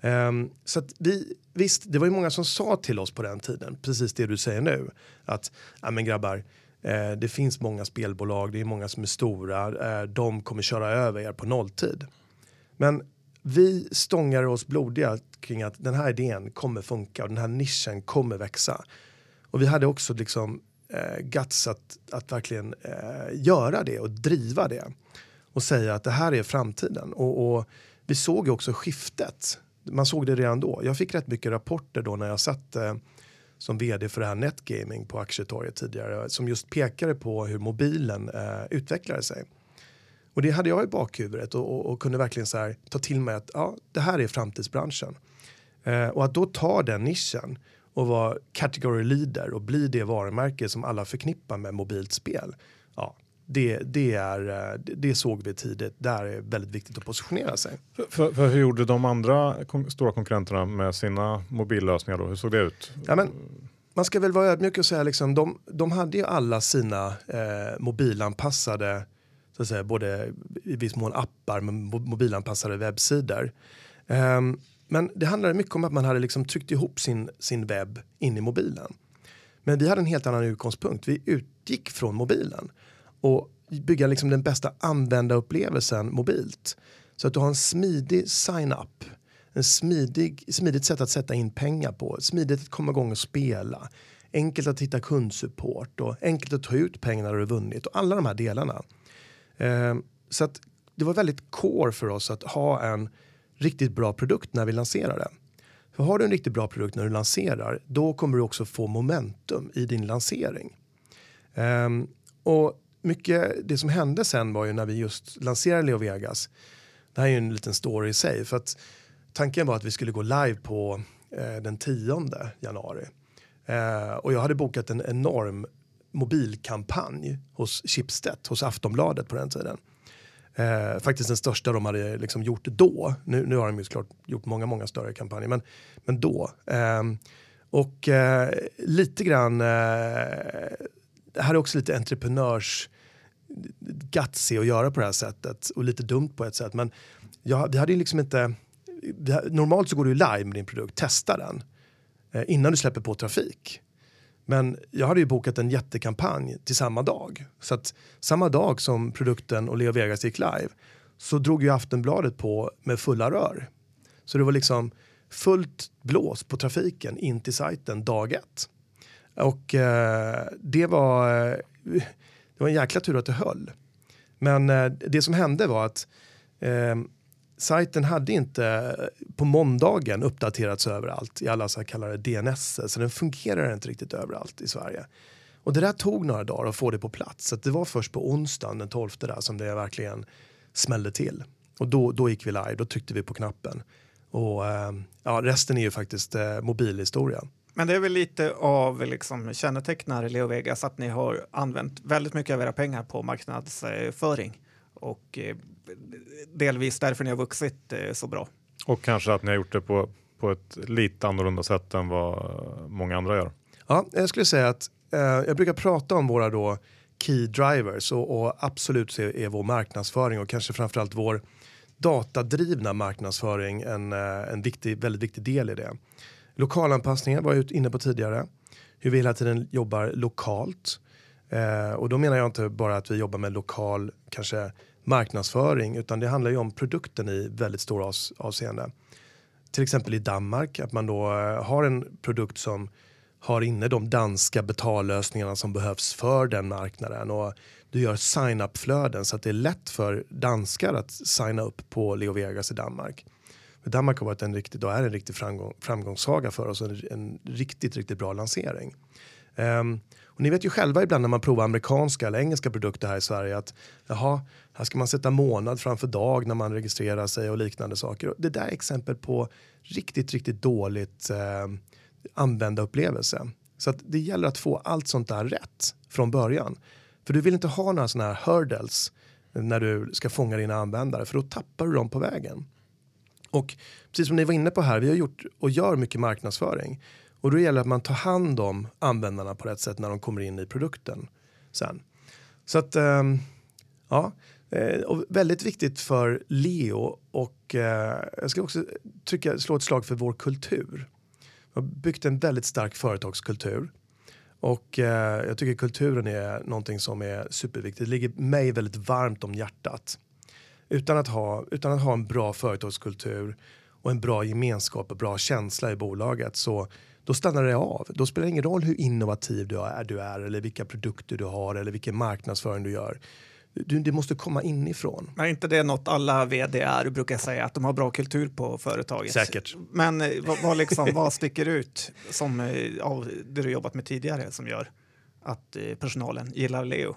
Eh, så att vi, visst, det var ju många som sa till oss på den tiden, precis det du säger nu, att ja men grabbar, eh, det finns många spelbolag, det är många som är stora, eh, de kommer köra över er på nolltid. Men vi stångar oss blodiga kring att den här idén kommer funka och den här nischen kommer växa. Och vi hade också liksom eh, guts att, att verkligen eh, göra det och driva det. Och säga att det här är framtiden. Och, och vi såg ju också skiftet. Man såg det redan då. Jag fick rätt mycket rapporter då när jag satt eh, som vd för det här Netgaming på Aktietorget tidigare som just pekade på hur mobilen eh, utvecklade sig. Och det hade jag i bakhuvudet och, och, och kunde verkligen så här, ta till mig att ja, det här är framtidsbranschen. Eh, och att då ta den nischen och vara category leader och bli det varumärke som alla förknippar med mobilt spel. Ja, det, det, är, eh, det såg vi tidigt. Där är väldigt viktigt att positionera sig. För, för hur gjorde de andra kon stora konkurrenterna med sina mobillösningar? Då? Hur såg det ut? Ja, men, man ska väl vara ödmjuk och säga liksom, de, de hade ju alla sina eh, mobilanpassade så att säga, både i viss mån appar men mobilanpassade webbsidor. Um, men det handlade mycket om att man hade liksom tryckt ihop sin, sin webb in i mobilen. Men vi hade en helt annan utgångspunkt. Vi utgick från mobilen och bygga liksom den bästa användarupplevelsen mobilt. Så att du har en smidig sign-up, en smidig, smidigt sätt att sätta in pengar på, smidigt att komma igång och spela, enkelt att hitta kundsupport och enkelt att ta ut pengarna du vunnit och alla de här delarna. Eh, så att det var väldigt core för oss att ha en riktigt bra produkt när vi lanserar den. För har du en riktigt bra produkt när du lanserar, då kommer du också få momentum i din lansering. Um, och mycket det som hände sen var ju när vi just lanserade Leo Vegas. Det här är ju en liten story i sig för att tanken var att vi skulle gå live på eh, den 10 januari. Eh, och jag hade bokat en enorm mobilkampanj hos Schibsted, hos Aftonbladet på den tiden. Eh, faktiskt den största de hade liksom gjort då. Nu, nu har de ju såklart gjort många, många större kampanjer, men, men då. Eh, och eh, lite grann, eh, det här är också lite entreprenörs gutsy att göra på det här sättet och lite dumt på ett sätt. Men jag, vi hade ju liksom inte, vi, normalt så går du live med din produkt, testa den eh, innan du släpper på trafik. Men jag hade ju bokat en jättekampanj till samma dag. Så att samma dag som produkten och Leo Vegas gick live så drog ju Aftonbladet på med fulla rör. Så det var liksom fullt blås på trafiken in till sajten dag ett. Och eh, det var, eh, det var en jäkla tur att det höll. Men eh, det som hände var att eh, sajten hade inte på måndagen uppdaterats överallt i alla så kallade DNS, så den fungerar inte riktigt överallt i Sverige. Och det där tog några dagar att få det på plats, så det var först på onsdagen den 12 där som det verkligen smällde till. Och då, då gick vi live, då tryckte vi på knappen. Och eh, ja, resten är ju faktiskt eh, mobilhistoria. Men det är väl lite av liksom, kännetecknar Leo Vegas att ni har använt väldigt mycket av era pengar på marknadsföring och eh, delvis därför ni har vuxit eh, så bra. Och kanske att ni har gjort det på, på ett lite annorlunda sätt än vad många andra gör. Ja, jag skulle säga att eh, jag brukar prata om våra då key drivers och, och absolut så är, är vår marknadsföring och kanske framförallt vår datadrivna marknadsföring en, eh, en viktig, väldigt viktig del i det. Lokalanpassningar var jag inne på tidigare. Hur vi hela tiden jobbar lokalt. Eh, och då menar jag inte bara att vi jobbar med lokal kanske marknadsföring utan det handlar ju om produkten i väldigt stora avseende. Till exempel i Danmark att man då eh, har en produkt som har inne de danska betallösningarna som behövs för den marknaden och du gör sign-up-flöden så att det är lätt för danskar att signa upp på Leo Vegas i Danmark. För Danmark har varit en riktig, då är en riktig framgång, framgångssaga för oss en, en riktigt, riktigt bra lansering. Um, och ni vet ju själva ibland när man provar amerikanska eller engelska produkter här i Sverige att jaha, här ska man sätta månad framför dag när man registrerar sig och liknande saker. Det där är exempel på riktigt, riktigt dåligt eh, användarupplevelse. Så att det gäller att få allt sånt där rätt från början. För du vill inte ha några sådana här hurdles när du ska fånga dina användare för då tappar du dem på vägen. Och precis som ni var inne på här, vi har gjort och gör mycket marknadsföring. Och då gäller det att man tar hand om användarna på rätt sätt när de kommer in i produkten sen. Så att, eh, ja, Eh, och väldigt viktigt för Leo och eh, jag ska också trycka, slå ett slag för vår kultur. Vi har byggt en väldigt stark företagskultur och eh, jag tycker kulturen är någonting som är superviktigt. Det ligger mig väldigt varmt om hjärtat. Utan att ha, utan att ha en bra företagskultur och en bra gemenskap och bra känsla i bolaget så då stannar det av. Då spelar det ingen roll hur innovativ du är, du är eller vilka produkter du har eller vilken marknadsföring du gör. Du, det måste komma inifrån. Men är inte det något alla vd brukar säga, att de har bra kultur på företaget? Säkert. Men eh, vad, vad, liksom, vad sticker ut som, eh, av det du jobbat med tidigare som gör att eh, personalen gillar Leo?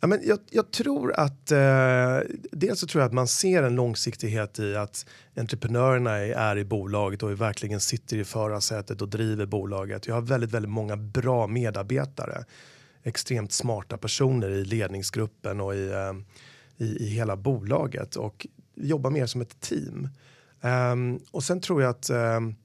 Ja, men jag, jag tror att eh, dels så tror jag att man ser en långsiktighet i att entreprenörerna är, är i bolaget och verkligen sitter i förarsätet och driver bolaget. Jag har väldigt, väldigt många bra medarbetare, extremt smarta personer i ledningsgruppen och i, eh, i, i, hela bolaget och jobbar mer som ett team. Um, och sen tror jag att, um,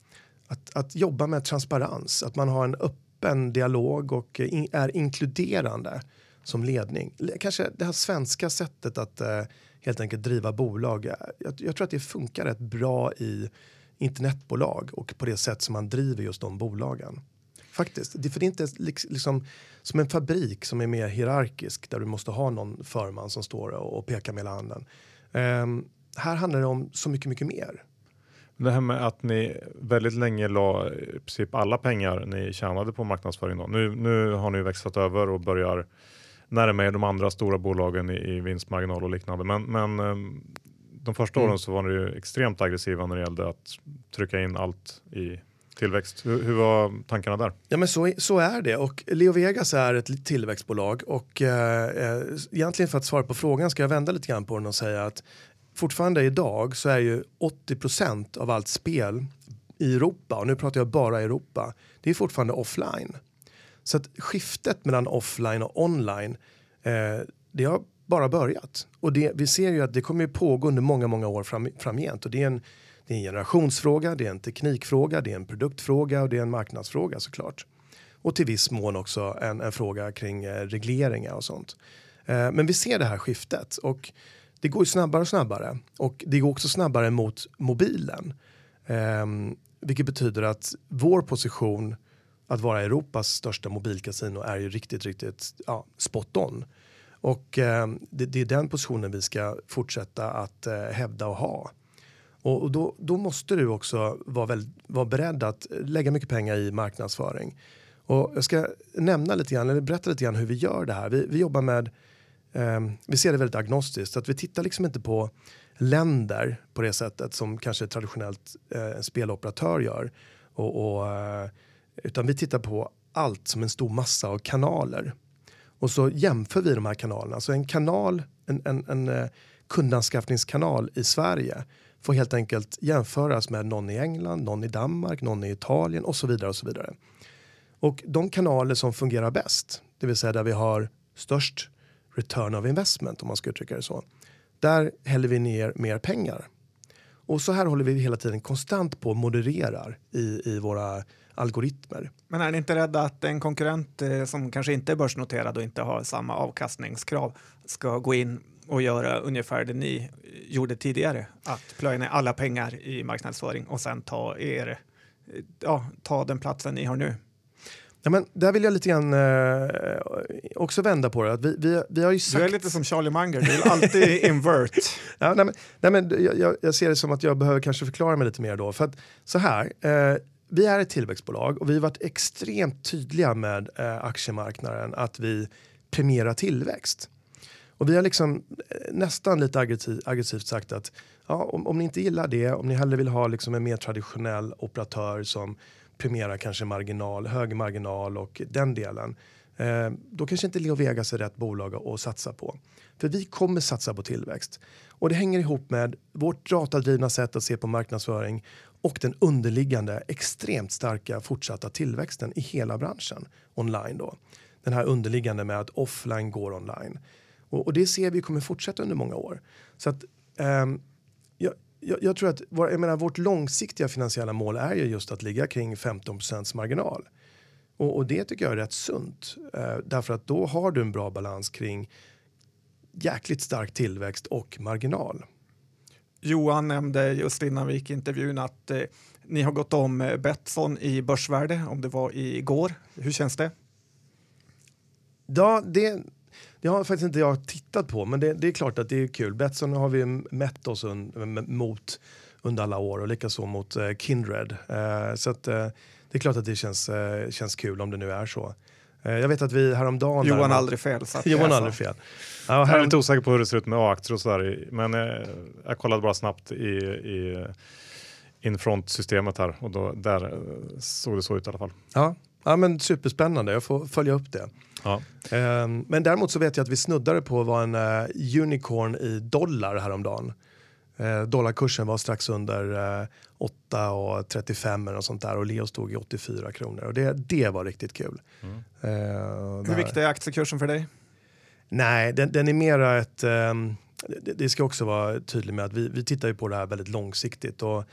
att, att jobba med transparens, att man har en öppen dialog och in, är inkluderande som ledning. Kanske det här svenska sättet att uh, helt enkelt driva bolag. Jag, jag, tror att det funkar rätt bra i internetbolag och på det sätt som man driver just de bolagen. Faktiskt. Det, för det är inte liksom som en fabrik som är mer hierarkisk där du måste ha någon förman som står och, och pekar med hela handen. Um, här handlar det om så mycket, mycket mer. Det här med att ni väldigt länge la i princip alla pengar ni tjänade på marknadsföring. Då. Nu, nu har ni växlat över och börjar närma er de andra stora bolagen i, i vinstmarginal och liknande. Men, men ehm, de första mm. åren så var ni ju extremt aggressiva när det gällde att trycka in allt i tillväxt. Hur, hur var tankarna där? Ja, men så, så är det och Leo Vegas är ett tillväxtbolag och eh, eh, egentligen för att svara på frågan ska jag vända lite grann på den och säga att fortfarande idag så är ju 80% av allt spel i Europa, och nu pratar jag bara Europa, det är fortfarande offline. Så att skiftet mellan offline och online, eh, det har bara börjat. Och det, vi ser ju att det kommer ju pågå under många, många år fram, framgent. Och det är, en, det är en generationsfråga, det är en teknikfråga, det är en produktfråga och det är en marknadsfråga såklart. Och till viss mån också en, en fråga kring eh, regleringar och sånt. Eh, men vi ser det här skiftet och det går ju snabbare och snabbare. Och det går också snabbare mot mobilen. Ehm, vilket betyder att vår position att vara Europas största mobilkasino är ju riktigt, riktigt ja, spot on. Och eh, det, det, är den positionen vi ska fortsätta att eh, hävda och ha. Och, då, då, måste du också vara, väl, vara beredd att lägga mycket pengar i marknadsföring. Och jag ska nämna lite grann, eller berätta lite grann hur vi gör det här. Vi, vi jobbar med, eh, vi ser det väldigt agnostiskt, att vi tittar liksom inte på länder på det sättet som kanske traditionellt eh, speloperatör gör. Och, och eh, utan vi tittar på allt som en stor massa av kanaler. Och så jämför vi de här kanalerna. Så en kanal, en, en, en eh, kundanskaffningskanal i Sverige får helt enkelt jämföras med någon i England, någon i Danmark, någon i Italien och så vidare. Och så vidare. Och de kanaler som fungerar bäst, det vill säga där vi har störst return of investment om man ska uttrycka det så. Där häller vi ner mer pengar. Och så här håller vi hela tiden konstant på och modererar i, i våra algoritmer. Men är ni inte rädda att en konkurrent eh, som kanske inte är börsnoterad och inte har samma avkastningskrav ska gå in och göra ungefär det ni gjorde tidigare? Att plöja ner alla pengar i marknadsföring och sen ta er, ja, ta den platsen ni har nu? Ja, men där vill jag lite grann eh, också vända på det. Att vi, vi, vi har ju sagt... Du är lite som Charlie Munger, du vill alltid invert. ja, nej, men, nej, men jag, jag, ser det som att jag behöver kanske förklara mig lite mer då. För att så här, eh, vi är ett tillväxtbolag och vi har varit extremt tydliga med eh, aktiemarknaden att vi premierar tillväxt. Och vi har liksom eh, nästan lite aggressiv, aggressivt sagt att ja, om, om, ni inte gillar det, om ni hellre vill ha liksom en mer traditionell operatör som premierar kanske marginal, hög marginal och den delen. Eh, då kanske inte Leo Vegas är rätt bolag att satsa på. För vi kommer satsa på tillväxt. Och det hänger ihop med vårt datadrivna sätt att se på marknadsföring och den underliggande extremt starka fortsatta tillväxten i hela branschen online då. Den här underliggande med att offline går online. Och, och det ser vi kommer fortsätta under många år. Så att um, jag, jag, jag, tror att vår, jag menar, vårt långsiktiga finansiella mål är ju just att ligga kring 15% marginal. Och, och, det tycker jag är rätt sunt. Uh, därför att då har du en bra balans kring jäkligt stark tillväxt och marginal. Johan nämnde just innan vi gick intervjun att eh, ni har gått om eh, Betsson i börsvärde, om det var igår. Hur känns det? Ja, det, det har faktiskt inte jag tittat på, men det, det är klart att det är kul. Betsson har vi mätt oss un, mot under alla år och likaså mot eh, Kindred. Eh, så att, eh, det är klart att det känns, eh, känns kul om det nu är så. Eh, jag vet att vi häromdagen... Johan har aldrig fel. Johan aldrig fel. Ja, här... Jag är lite osäker på hur det ser ut med A-aktier och sådär. Men jag, eh, jag kollade bara snabbt i, i infront-systemet här och då, där såg det så ut i alla fall. Ja, ja men superspännande. Jag får följa upp det. Ja. Um, men däremot så vet jag att vi snuddade på vara en uh, unicorn i dollar häromdagen. Uh, dollarkursen var strax under uh, 8,35 eller något sånt där och Leo stod i 84 kronor och det, det var riktigt kul. Mm. Uh, Hur viktig är aktiekursen för dig? Nej, den, den är mera ett... Um, det, det, ska också vara tydligt med att vi, vi tittar ju på det här väldigt långsiktigt och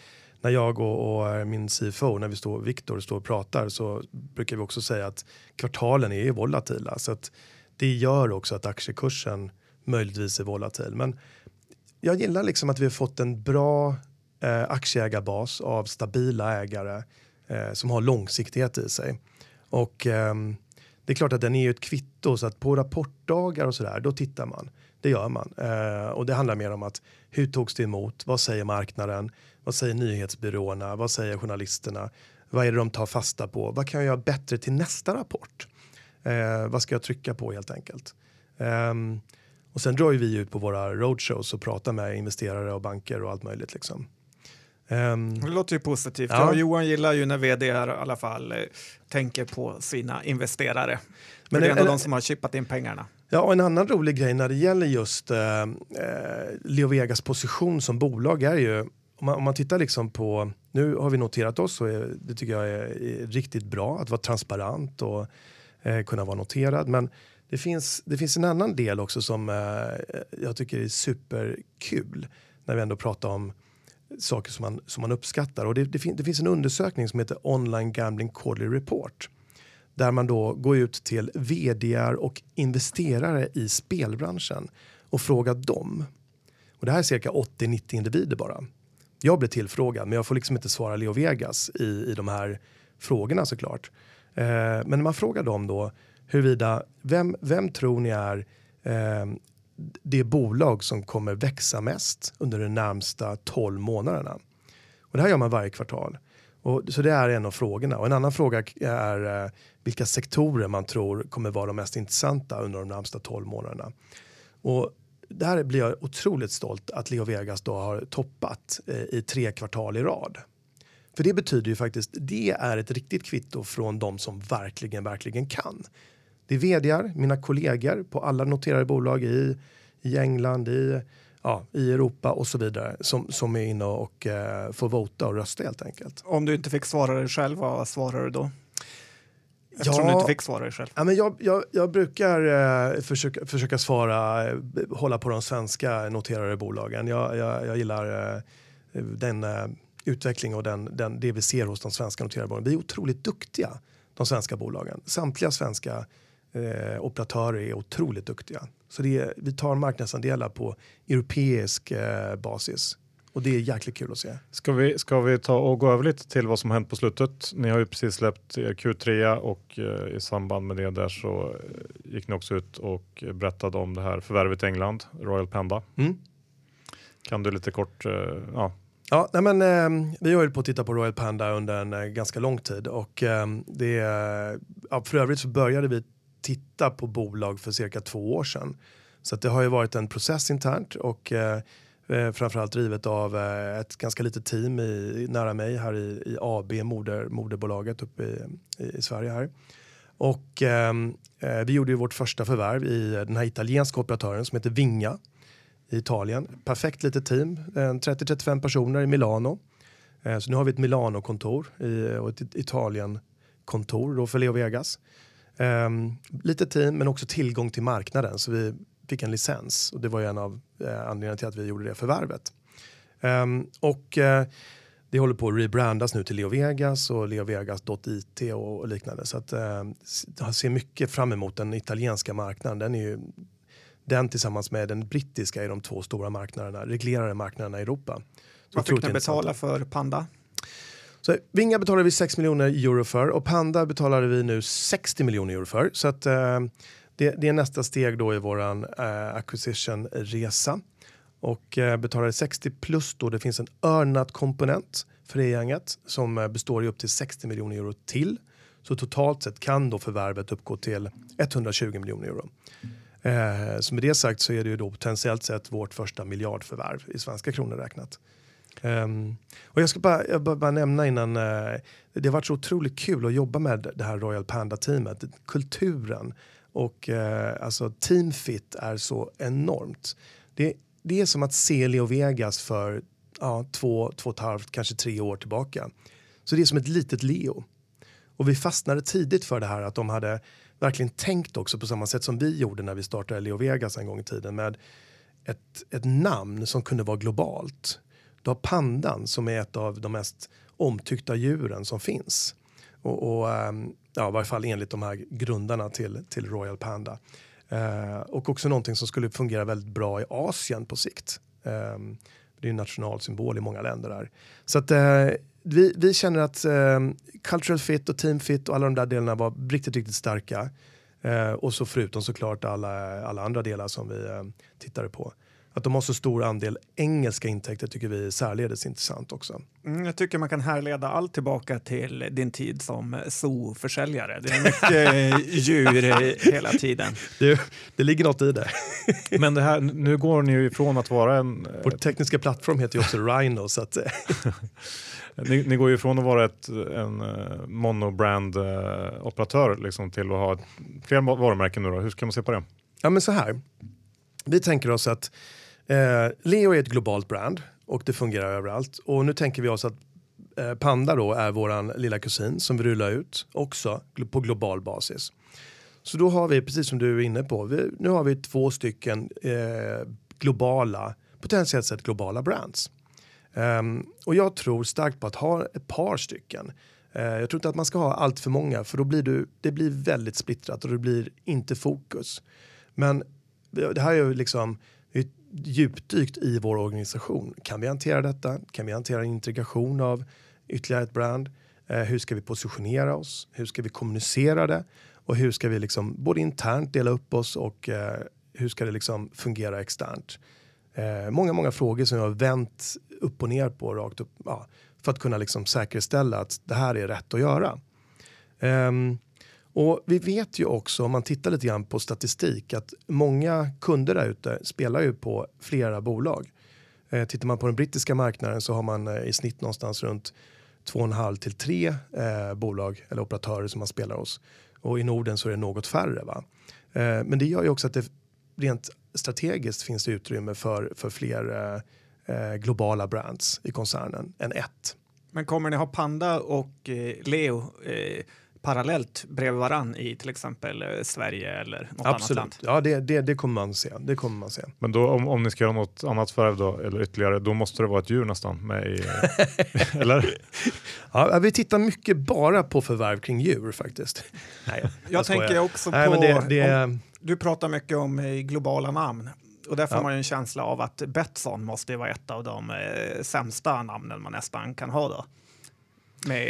när jag och, och eh, min CFO, när vi står, Viktor står och pratar så brukar vi också säga att kvartalen är volatila så att det gör också att aktiekursen möjligtvis är volatil. Men jag gillar liksom att vi har fått en bra eh, aktieägarbas av stabila ägare eh, som har långsiktighet i sig. Och eh, det är klart att den är ju ett kvitto så att på rapportdagar och sådär då tittar man. Det gör man eh, och det handlar mer om att hur togs det emot? Vad säger marknaden? Vad säger nyhetsbyråerna? Vad säger journalisterna? Vad är det de tar fasta på? Vad kan jag göra bättre till nästa rapport? Eh, vad ska jag trycka på helt enkelt? Um, och sen drar vi ut på våra roadshows och pratar med investerare och banker och allt möjligt. Liksom. Um, det låter ju positivt. Ja. Johan gillar ju när vd i alla fall eh, tänker på sina investerare. Men det är ändå de som har chippat in pengarna. Ja, och en annan rolig grej när det gäller just eh, eh Leo Vegas position som bolag är ju om, man, om man tittar liksom på, nu har vi noterat oss och det tycker jag är, är riktigt bra att vara transparent och eh, kunna vara noterad. Men det finns, det finns en annan del också som eh, jag tycker är superkul när vi ändå pratar om saker som man, som man uppskattar. Och det, det, fin det finns en undersökning som heter Online Gambling Quarterly Report där man då går ut till vd och investerare i spelbranschen och frågar dem. Och det här är cirka 80-90 individer bara. Jag blir tillfrågad men jag får liksom inte svara Leo Vegas i, i de här frågorna såklart. Eh, men när man frågar dem då huruvida, vem, vem tror ni är eh, det bolag som kommer växa mest under de närmsta 12 månaderna? Och det här gör man varje kvartal. Och, så det är en av frågorna. Och en annan fråga är eh, vilka sektorer man tror kommer vara de mest intressanta under de närmsta 12 månaderna. Och där blir jag otroligt stolt att Leo Vegas då har toppat eh, i tre kvartal i rad. För det betyder ju faktiskt, det är ett riktigt kvitto från de som verkligen, verkligen kan. Det är vdar, mina kollegor på alla noterade bolag i, i England, i, ja, i Europa och så vidare som, som är inne och eh, får vota och rösta helt enkelt. Om du inte fick svara dig själv, vad svarar du då? Eftersom ja, du inte fick svara dig själv. Ja, men jag, jag, jag brukar eh, försöka, försöka svara, eh, hålla på de svenska noterade bolagen. Jag, jag, jag gillar eh, den eh, utveckling och den, den, det vi ser hos de svenska noterade bolagen. Vi är otroligt duktiga, de svenska bolagen. Samtliga svenska eh, operatörer är otroligt duktiga. Så det vi tar marknadsandelar på europeisk eh, basis. Och det är jäkligt kul att se. Ska vi, ska vi ta och gå över lite till vad som hänt på slutet? Ni har ju precis släppt Q3 och eh, i samband med det där så eh, gick ni också ut och berättade om det här förvärvet i England, Royal Panda. Mm. Kan du lite kort, eh, ja. Ja, nej men, eh, vi har ju på att titta på Royal Panda under en eh, ganska lång tid och eh, det, ja, för övrigt så började vi titta på bolag för cirka två år sedan. Så det har ju varit en process internt och Eh, framförallt drivet av eh, ett ganska litet team i, nära mig här i, i AB, moder, moderbolaget uppe i, i, i Sverige här. Och ehm, eh, vi gjorde ju vårt första förvärv i den här italienska operatören som heter Vinga i Italien. Perfekt litet team, 30-35 personer i Milano. Eh, så nu har vi ett Milano-kontor och ett Italien-kontor då för Leo Vegas. Ehm, Lite team men också tillgång till marknaden så vi fick en licens och det var ju en av eh, anledningarna till att vi gjorde det förvärvet. Um, och eh, det håller på att rebrandas nu till Leo Vegas och leovegas.it och, och liknande. Så att, eh, jag ser mycket fram emot den italienska marknaden. Den, är ju, den tillsammans med den brittiska är de två stora marknaderna, reglerade marknaderna i Europa. Så Vad fick ni betala för Panda? Så Vinga betalade vi 6 miljoner euro för och Panda betalade vi nu 60 miljoner euro för. Så att, eh, det, det, är nästa steg då i våran eh, acquisition-resa. Och eh, betalade 60 plus då det finns en earnat komponent för det gänget som eh, består i upp till 60 miljoner euro till. Så totalt sett kan då förvärvet uppgå till 120 miljoner euro. Eh, så med det sagt så är det ju då potentiellt sett vårt första miljardförvärv i svenska kronor räknat. Um, och jag ska bara, jag bara, bara nämna innan, uh, det har varit så otroligt kul att jobba med det här Royal Panda-teamet. Kulturen, och eh, alltså teamfit är så enormt. Det, det är som att se Leo Vegas för ja, två, två och ett halvt, kanske tre år tillbaka. Så det är som ett litet Leo. Och vi fastnade tidigt för det här att de hade verkligen tänkt också på samma sätt som vi gjorde när vi startade Leo Vegas en gång i tiden med ett, ett namn som kunde vara globalt. Du har pandan som är ett av de mest omtyckta djuren som finns. Och, och um, ja, i varje fall enligt de här grundarna till, till Royal Panda. Eh, och också någonting som skulle fungera väldigt bra i Asien på sikt. Eh, det är en nationalsymbol i många länder där. Så att eh, vi, vi känner att ehm, cultural fit och team fit och alla de där delarna var riktigt, riktigt starka. Eh, och så förutom såklart alla, alla andra delar som vi eh, tittade på. Att de har så stor andel engelska intäkter tycker vi är särledes intressant också. Mm, jag tycker man kan härleda allt tillbaka till din tid som zooförsäljare. Det är mycket djur hela tiden. Det, det ligger något i det. Men det här, nu går ni ju ifrån att vara en... Vår tekniska plattform heter ju också Rhino. Så att ni, ni, går ju ifrån att vara ett, en monobrand-operatör liksom, till att ha fler varumärken nu. Då. Hur ska man se på det? Ja, men så här. Vi tänker oss att Eh, Leo är ett globalt brand och det fungerar överallt. Och nu tänker vi oss att eh, Panda då är våran lilla kusin som vi rullar ut också på global basis. Så då har vi, precis som du är inne på, vi, nu har vi två stycken eh, globala, potentiellt sett globala brands. Um, och jag tror starkt på att ha ett par stycken. Uh, jag tror inte att man ska ha allt för många för då blir du, det blir väldigt splittrat och det blir inte fokus. Men det här är ju liksom djupdykt i vår organisation. Kan vi hantera detta? Kan vi hantera integration av ytterligare ett brand? Eh, hur ska vi positionera oss? Hur ska vi kommunicera det? Och hur ska vi liksom både internt dela upp oss och eh, hur ska det liksom fungera externt? Eh, många, många frågor som jag har vänt upp och ner på rakt upp ja, för att kunna liksom säkerställa att det här är rätt att göra. Um, och vi vet ju också om man tittar lite grann på statistik att många kunder där ute spelar ju på flera bolag. Eh, tittar man på den brittiska marknaden så har man eh, i snitt någonstans runt 2,5 till 3 eh, bolag eller operatörer som man spelar hos. Och i Norden så är det något färre. Va? Eh, men det gör ju också att det rent strategiskt finns det utrymme för, för fler eh, eh globala brands i koncernen än ett. Men kommer ni ha Panda och eh, Leo eh, parallellt bredvid varann i till exempel eh, Sverige eller något Absolut. annat land? Ja, det, det, det, kommer man se. det kommer man se. Men då om, om ni ska göra något annat förvärv då, eller ytterligare, då måste det vara ett djur nästan med i, eller? Ja, vi tittar mycket bara på förvärv kring djur faktiskt. Nej, jag, jag tänker också Nej, på, det, det, om, du pratar mycket om eh, globala namn och där får ja. man ju en känsla av att Betsson måste vara ett av de eh, sämsta namnen man nästan kan ha då. Med...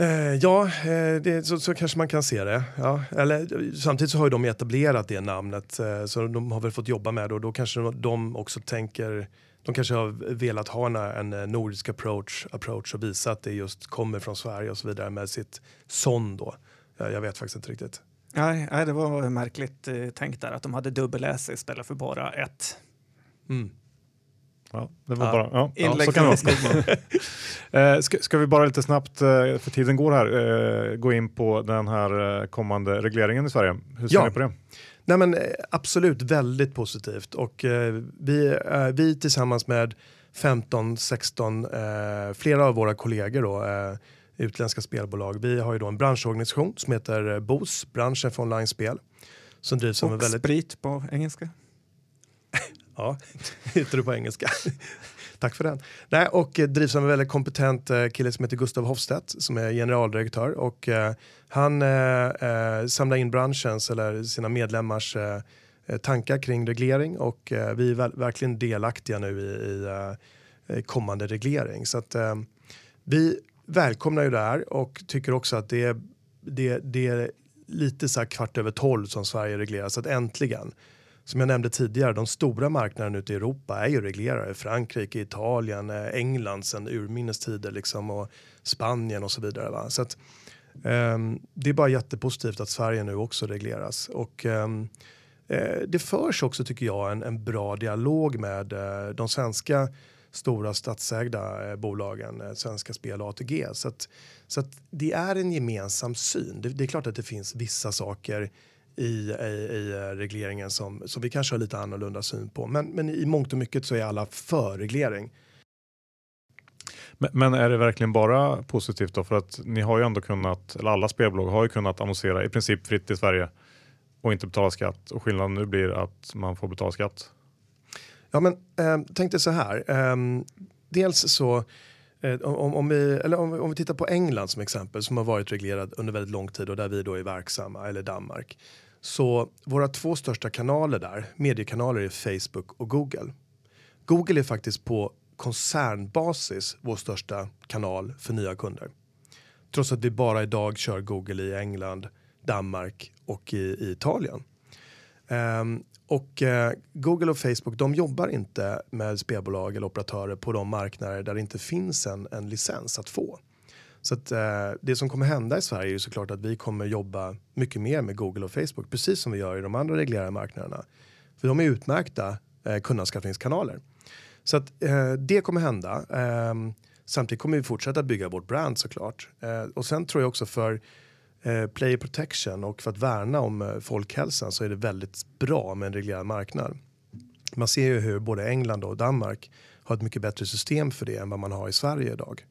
Eh, ja, eh, det, så, så, kanske man kan se det. Ja, eller, samtidigt så har ju de etablerat det namnet eh, så de har väl fått jobba med det och då kanske de också tänker de kanske har velat ha en, en nordisk approach, approach och visa att det just kommer från Sverige och så vidare med sitt son då. Jag vet faktiskt inte riktigt. Nej, nej det var märkligt eh, tänkt där att de hade dubbel-S istället för bara ett. Mm. Ja, det var ja. bara, ja, ja, så kan det vara. eh, ska, ska, vi bara lite snabbt, eh, för tiden går här, eh, gå in på den här kommande regleringen i Sverige. Hur ser ja. ni på det? Nej, men, absolut väldigt positivt och vi, vi tillsammans med 15, 16, flera av våra kollegor då, utländska spelbolag. Vi har ju då en branschorganisation som heter BOS, branschen för online-spel. Som drivs Och väldigt... sprit på engelska. ja, hittar du på engelska. Tack för den. Nej, och eh, drivs av en väldigt kompetent eh, kille som heter Gustav Hofstedt som är generaldirektör och eh, han eh, eh samlar in branschens eller sina medlemmars eh, tankar kring reglering och vi är verkligen delaktiga nu i, i kommande reglering. Så att vi välkomnar ju det här och tycker också att det, det, det är lite så här kvart över tolv som Sverige reglerar så att äntligen. Som jag nämnde tidigare, de stora marknaderna ute i Europa är ju reglerade. Frankrike, Italien, eh, England sen urminnes tider liksom och Spanien och så vidare. Va? Så att, um, det är bara jättepositivt att Sverige nu också regleras och um, uh, det förs också tycker jag en, en bra dialog med uh, de svenska stora statsägda bolagen, Svenska Spel och ATG. Så, att, så att det är en gemensam syn. Det, det, är klart att det finns vissa saker i, i, i eh, regleringen som, som vi kanske har lite annorlunda syn på. Men, men i mångt och mycket så är alla för reglering. Men, men, är det verkligen bara positivt då? För att ni har ju ändå kunnat, eller alla spelbolag har ju kunnat annonsera i princip fritt i Sverige och inte betala skatt och skillnaden nu blir att man får betala skatt. Ja, men eh, tänk dig så här. Eh, dels så eh, om, om, vi, eller om, om vi tittar på England som exempel som har varit reglerad under väldigt lång tid och där vi då är verksamma, eller Danmark. Så våra två största kanaler där, mediekanaler är Facebook och Google. Google är faktiskt på koncernbasis vår största kanal för nya kunder. Trots att vi bara idag kör Google i England, Danmark och i, i Italien. Um, och eh, Google och Facebook de jobbar inte med spelbolag eller operatörer på de marknader där det inte finns en, en licens att få. Så att, eh, det som kommer hända i Sverige är såklart att vi kommer jobba mycket mer med Google och Facebook precis som vi gör i de andra reglerade marknaderna. För de är utmärkta eh, kundanskaffningskanaler. Så att, eh, det kommer hända. Eh, samtidigt kommer vi fortsätta bygga vårt brand såklart. Eh, och sen tror jag också för eh, player protection och för att värna om eh, folkhälsan så är det väldigt bra med en reglerad marknad. Man ser ju hur både England och Danmark har ett mycket bättre system för det än vad man har i Sverige idag.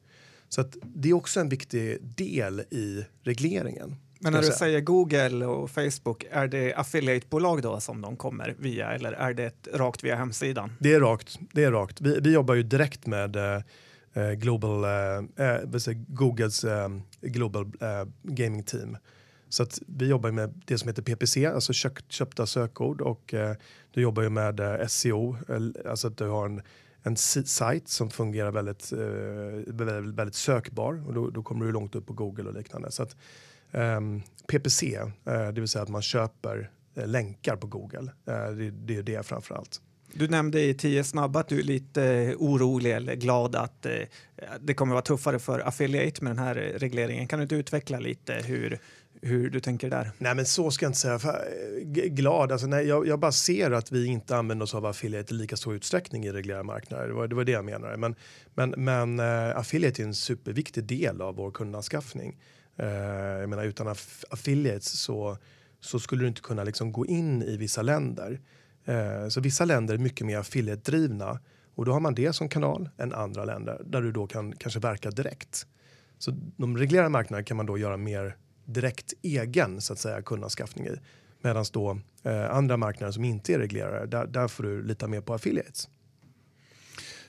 Så att det är också en viktig del i regleringen. Men när du säger Google och Facebook, är det affiliatebolag då som de kommer via eller är det rakt via hemsidan? Det är rakt. Det är rakt. Vi, vi jobbar ju direkt med eh, eh Global, eh, eh Googles eh, Global eh, Gaming Team. Så att vi jobbar med det som heter PPC, alltså köpta sökord och du jobbar ju med SEO, alltså att du har en, en sajt som fungerar väldigt, eh, väldigt, väldigt, sökbar och då, då, kommer du långt upp på Google och liknande. Så att, ehm, PPC, eh, det vill säga att man köper eh, länkar på Google, eh, det, det är det framför allt. Du nämnde i tio snabba att du är lite eh, orolig eller glad att eh, det kommer vara tuffare för affiliate med den här eh, regleringen. Kan du inte utveckla lite hur, hur du tänker där? Nej, men så ska jag inte säga. För, eh, glad, alltså, nej, jag, jag bara ser att vi inte använder oss av affiliate i lika stor utsträckning i reglerade marknader. Det var, det var det jag menade. Men, men, men uh, affiliate är en superviktig del av vår kundanskaffning. Uh, jag menar, utan aff affiliates så, så skulle du inte kunna liksom gå in i vissa länder. Uh, så vissa länder är mycket mer affiliate-drivna och då har man det som kanal än andra länder där du då kan kanske verka direkt. Så de reglerade marknader kan man då göra mer direkt egen så att säga kundanskaffning i. Medan då eh, andra marknader som inte är reglerade, där, där får du lita mer på affiliates.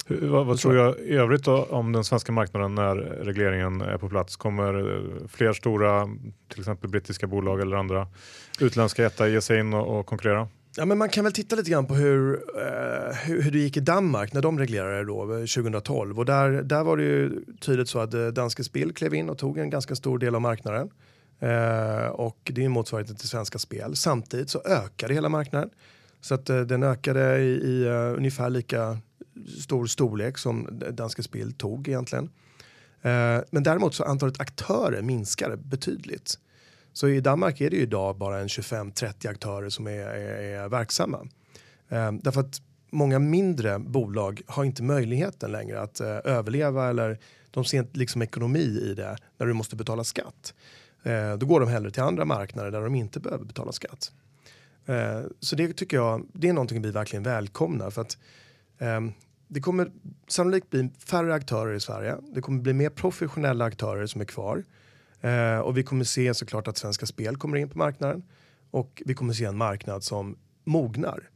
Hur, vad, vad tror jag i övrigt då, om den svenska marknaden när regleringen är på plats? Kommer eh, fler stora, till exempel brittiska bolag eller andra utländska jättar ge sig in och, och konkurrera? Ja, men man kan väl titta lite grann på hur, eh, hur, hur, det gick i Danmark när de reglerade då 2012 eh, och där, där var det ju tydligt så att eh, Danske Spill klev in och tog en ganska stor del av marknaden. Eh, och det är motsvarigheten till Svenska Spel. Samtidigt så ökade hela marknaden. Så att eh, den ökade i, i uh, ungefär lika stor storlek som Danske Spel tog egentligen. Eh, men däremot så antalet aktörer minskade betydligt. Så i Danmark är det ju idag bara en 25-30 aktörer som är, är, är verksamma. Eh, därför att många mindre bolag har inte möjligheten längre att eh, överleva eller de ser inte liksom ekonomi i det när du måste betala skatt. Eh, då går de hellre till andra marknader där de inte behöver betala skatt. Eh, så det tycker jag, det är någonting vi verkligen välkomnar för att eh, det kommer sannolikt bli färre aktörer i Sverige. Det kommer bli mer professionella aktörer som är kvar. Eh, och vi kommer se såklart att Svenska Spel kommer in på marknaden och vi kommer se en marknad som mognar.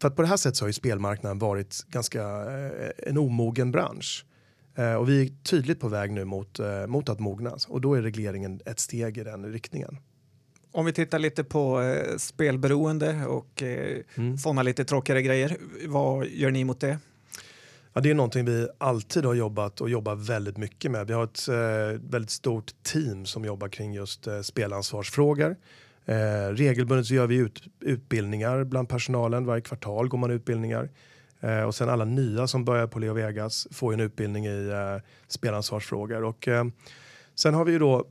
För att på det här sättet så har ju spelmarknaden varit ganska eh, en omogen bransch. Eh, och vi är tydligt på väg nu mot, eh, mot att mognas och då är regleringen ett steg i den riktningen. Om vi tittar lite på eh, spelberoende och eh, mm. sådana lite tråkigare grejer. Vad gör ni mot det? Ja, det är någonting vi alltid har jobbat och jobbar väldigt mycket med. Vi har ett eh, väldigt stort team som jobbar kring just eh, spelansvarsfrågor. Eh, regelbundet så gör vi ut, utbildningar bland personalen. Varje kvartal går man utbildningar. Eh, och sen alla nya som börjar på Leo Vegas får ju en utbildning i eh, spelansvarsfrågor. Och, eh, sen har vi ju då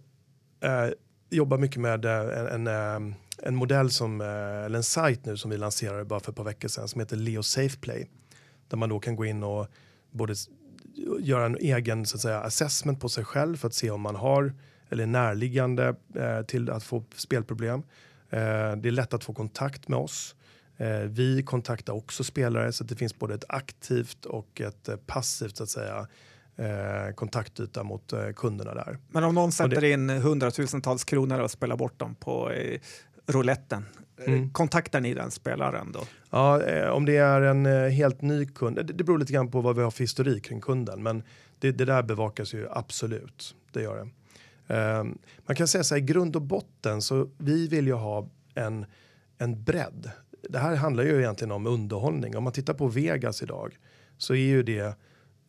eh, jobbat mycket med eh, en, en, eh, en, modell som, eh, eller en sajt nu som vi lanserade bara för ett par veckor sedan som heter Leo Safe Play. Där man då kan gå in och både göra en egen så att säga, assessment på sig själv för att se om man har eller är närliggande eh, till att få spelproblem. Eh, det är lätt att få kontakt med oss. Eh, vi kontaktar också spelare så att det finns både ett aktivt och ett eh, passivt så att säga eh, kontaktyta mot kunderna där. Men om någon sätter det... in hundratusentals kronor och spelar bort dem på rouletten, mm. kontaktar ni den spelaren då? Ja, om det är en helt ny kund, det beror lite grann på vad vi har för historik kring kunden, men det, det där bevakas ju absolut, det gör det. Man kan säga så här, i grund och botten så vi vill ju ha en, en bredd det här handlar ju egentligen om underhållning. Om man tittar på Vegas idag så är ju det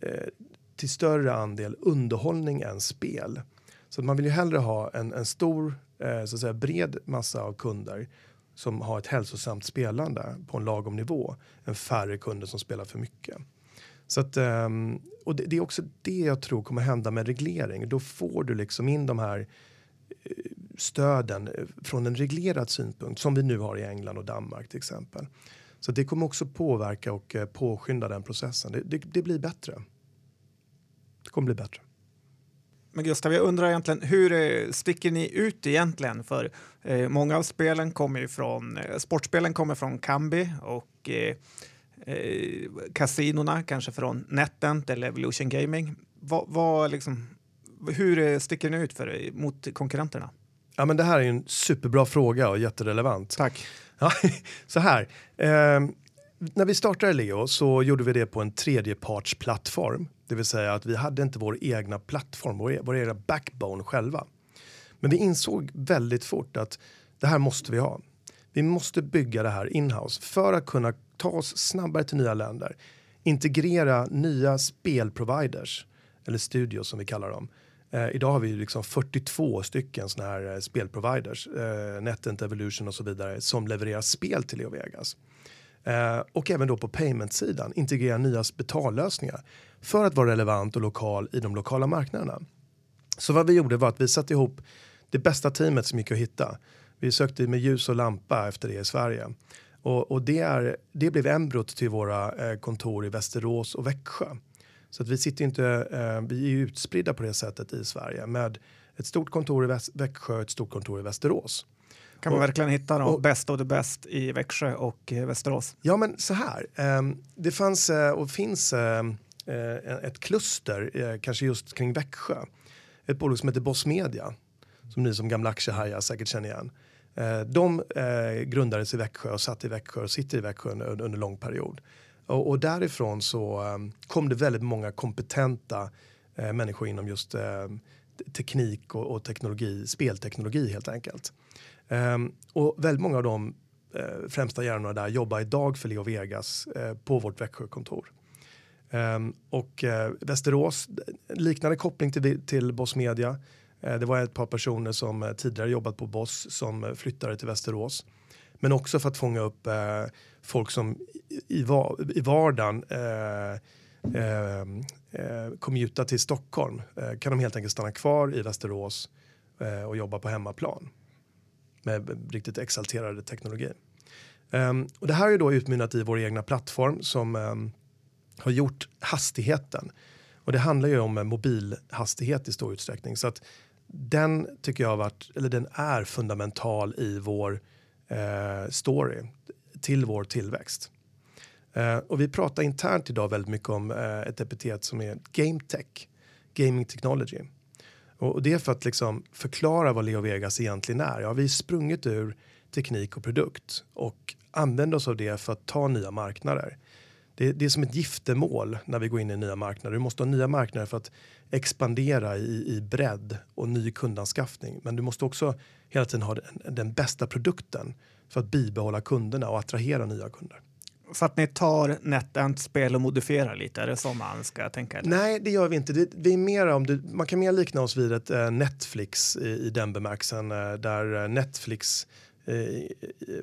eh, till större andel underhållning än spel. Så man vill ju hellre ha en, en stor, eh, så att säga bred massa av kunder som har ett hälsosamt spelande på en lagom nivå än färre kunder som spelar för mycket. Så att, um, och det, det, är också det jag tror kommer hända med reglering. Då får du liksom in de här eh, stöden eh, från en reglerad synpunkt som vi nu har i England och Danmark till exempel. Så det kommer också påverka och eh, påskynda den processen. Det, det, det blir bättre. Det kommer bli bättre. Men Gustav, jag undrar egentligen hur eh, sticker ni ut egentligen? För eh, många av spelen kommer ju från, eh, sportspelen kommer från Kambi och eh, eh, kasinona, kanske från NetEnt eller Evolution Gaming. Vad, va liksom, hur sticker ni ut för, mot konkurrenterna? Ja, men det här är en superbra fråga och jätterelevant. Tack. Ja, så här. Eh, när vi startade Leo så gjorde vi det på en tredjepartsplattform. Det vill säga att vi hade inte vår egna plattform, vår, vår egna backbone själva. Men vi insåg väldigt fort att det här måste vi ha. Vi måste bygga det här inhouse för att kunna ta oss snabbare till nya länder. Integrera nya spelproviders, eller studios som vi kallar dem. Eh, idag har vi liksom 42 stycken såna här eh, spelproviders, eh, NetEnt, Evolution och så vidare, som levererar spel till Leo Vegas. Eh, och även då på payment-sidan, integrera nya betallösningar för att vara relevant och lokal i de lokala marknaderna. Så vad vi gjorde var att vi satte ihop det bästa teamet som gick att hitta. Vi sökte med ljus och lampa efter det i Sverige. Och, och det, är, det blev embryot till våra eh, kontor i Västerås och Växjö. Så att vi sitter inte, eh, vi är utspridda på det sättet i Sverige med ett stort kontor i Väs Växjö och ett stort kontor i Västerås. Kan man och, verkligen hitta de bästa och det bäst i Växjö och eh, Västerås? Ja, men så här. Eh, det fanns eh, och finns eh, ett kluster, kanske just kring Växjö. Ett bolag som heter Boss Media, som ni som gamla aktiehajar säkert känner igen. De grundades i Växjö och satt i Växjö och sitter i Växjö under, under lång period. Och, och därifrån så um, kom det väldigt många kompetenta uh, människor inom just uh, teknik och, och, teknologi, spelteknologi helt enkelt. Um, och väldigt många av de uh, främsta hjärnorna där jobbar idag för Leo Vegas på vårt Växjökontor. Um, och Västerås, liknande koppling till, till Boss Media. det var ett par personer som tidigare jobbat på Boss som flyttade till Västerås. Men också för att fånga upp eh, folk som i, i vardagen eh, eh, eh, commuta till Stockholm. Eh, kan de helt enkelt stanna kvar i Västerås eh, och jobba på hemmaplan med riktigt exalterade teknologi. Um, ehm, och det här är då utmynnat i vår egna plattform som um, har gjort hastigheten. Och det handlar ju om mobilhastighet i stor utsträckning. Så att den tycker jag har varit, eller den är fundamental i vår eh, story till vår tillväxt. Eh, och vi pratar internt idag väldigt mycket om eh, ett epitet som är game tech, gaming technology. Och, och det är för att liksom förklara vad Leo Vegas egentligen är. Ja, vi har sprungit ur teknik och produkt och använder oss av det för att ta nya marknader. Det, det, är som ett giftermål när vi går in i nya marknader. Du måste ha nya marknader för att expandera i, i bredd och ny kundanskaffning. Men du måste också hela tiden ha den, den bästa produkten för att bibehålla kunderna och attrahera nya kunder. Så att ni tar NetEnt spel och modifierar lite, är det så man ska tänka? Eller? Nej, det gör vi inte. Det, vi är mer om det, man kan mer likna oss vid ett eh, Netflix i, i den bemärkelsen eh, där eh, Netflix, eh,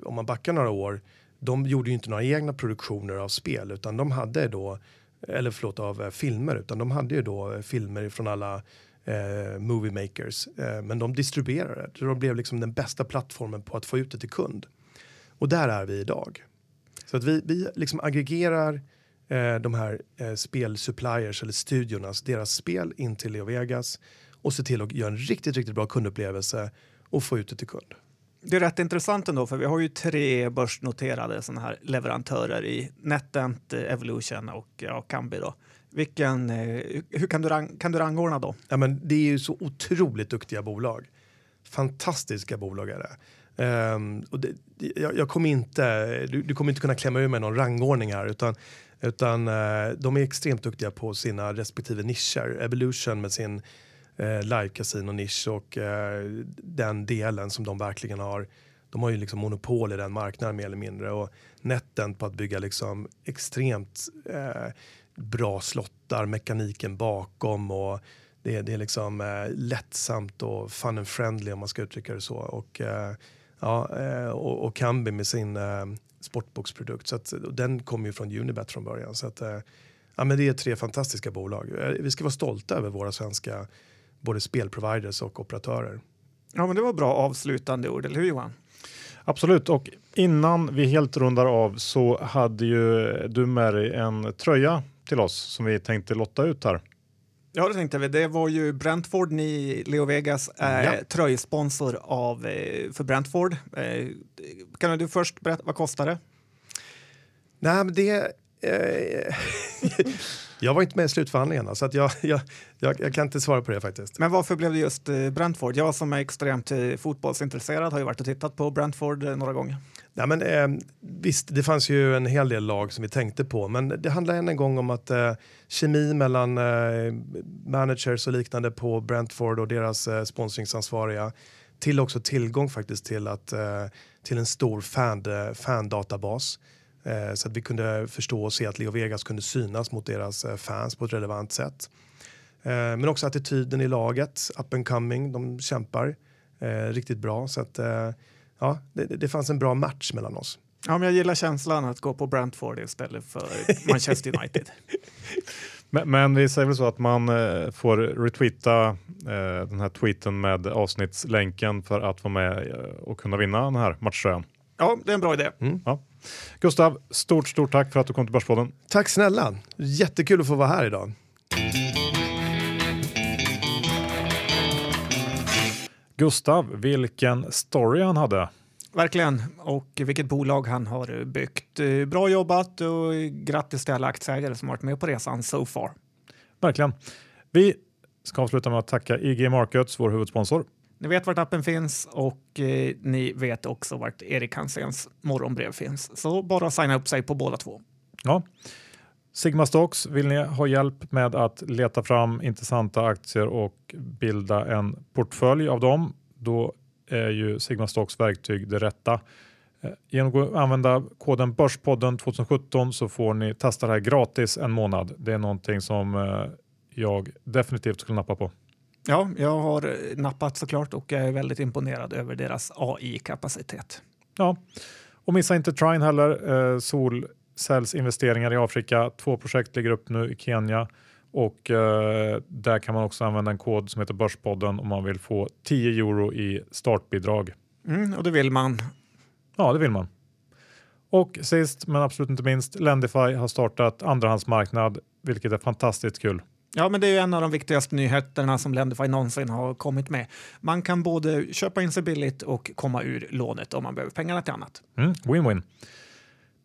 om man backar några år, de gjorde ju inte några egna produktioner av spel utan de hade då, eller förlåt av eh, filmer, utan de hade ju då eh, filmer från alla eh, movie makers. Eh, men de distribuerade det. De blev liksom den bästa plattformen på att få ut det till kund. Och där är vi idag. Så att vi, vi liksom aggregerar eh, de här eh, spelsuppliers eller studiornas, deras spel in till Leo Vegas och ser till att göra en riktigt, riktigt bra kundupplevelse och få ut det till kund. Det är rätt intressant ändå, för vi har ju tre börsnoterade såna här leverantörer i NetEnt, Evolution och ja, Kambi. Då. Vilken, eh, hur kan du, rang, kan du rangordna då? Ja, men det är ju så otroligt duktiga bolag. Fantastiska bolag är det. Um, och det, jag, jag kommer inte, du, du, kommer inte kunna klämma ur mig någon rangordning här utan, utan uh, de är extremt duktiga på sina respektive nischer. Evolution med sin uh, live casino nisch och uh, den delen som de verkligen har. De har ju liksom monopol i den marknaden mer eller mindre och netten på att bygga liksom extremt bra slottar, mekaniken bakom och det, det är liksom eh, lättsamt och fun and friendly om man ska uttrycka det så. Och, eh, ja, eh, och, och Kambi med sin eh, sportboksprodukt. Så att, den kommer ju från Unibet från början. Så att, eh, ja, men det är tre fantastiska bolag. Eh, vi ska vara stolta över våra svenska både spelproviders och operatörer. Ja, men det var bra avslutande ord, eller hur Johan? Absolut, och innan vi helt rundar av så hade ju du med dig en tröja till oss som vi tänkte lotta ut här. Ja, det tänkte vi. Det var ju Brentford. Ni, Leo Vegas, är ja. tröjsponsor av, eh, för Brentford. Eh, kan du först berätta, vad kostar det? Nej, men det, Eh, jag var inte med i slutförhandlingarna så att jag, jag, jag, jag, kan inte svara på det faktiskt. Men varför blev det just eh, Brentford? Jag som är extremt fotbollsintresserad har ju varit och tittat på Brentford några gånger. Nej, men, eh, visst, det fanns ju en hel del lag som vi tänkte på, men det handlar än en gång om att eh, kemi mellan eh, managers och liknande på Brentford och deras eh, sponsringsansvariga till också tillgång faktiskt till, att, eh, till en stor fan, eh, fan-databas eh, så att vi kunde förstå och se att Leo Vegas kunde synas mot deras eh, fans på ett relevant sätt. Eh, men också attityden i laget, up and coming, de kämpar eh, riktigt bra så att eh, ja, det, det fanns en bra match mellan oss. Ja, men jag gillar känslan att gå på Brentford istället för Manchester United. men, men, vi säger väl så att man eh, får retweeta eh, den här tweeten med avsnittslänken för att vara med eh, och kunna vinna den här matchtröjan. Ja, det är en bra idé. Mm. Ja. Gustav, stort, stort tack för att du kom till Börspodden. Tack snälla. Jättekul att få vara här idag. Gustav, vilken story han hade. Verkligen, och vilket bolag han har byggt. Eh, bra jobbat och grattis till alla aktieägare som varit med på resan so far. Verkligen. Vi ska avsluta med att tacka IG Markets, vår huvudsponsor. Ni vet vart appen finns och eh, ni vet också vart Erik Hanséns morgonbrev finns. Så bara signa upp sig på båda två. Ja. Sigma Stocks, vill ni ha hjälp med att leta fram intressanta aktier och bilda en portfölj av dem, då är ju Sigma Stocks verktyg det rätta. Eh, genom att använda koden Börspodden 2017 så får ni testa det här gratis en månad. Det är någonting som eh, jag definitivt skulle nappa på. Ja, jag har nappat såklart och jag är väldigt imponerad över deras AI-kapacitet. Ja, och missa inte Trine heller. Eh, solcellsinvesteringar i Afrika. Två projekt ligger upp nu i Kenya och eh, där kan man också använda en kod som heter Börspodden om man vill få 10 euro i startbidrag. Mm, och det vill man. Ja, det vill man. Och sist men absolut inte minst, Lendify har startat andrahandsmarknad, vilket är fantastiskt kul. Ja, men det är en av de viktigaste nyheterna som Lendify någonsin har kommit med. Man kan både köpa in sig billigt och komma ur lånet om man behöver pengarna till annat. Mm, Win-win.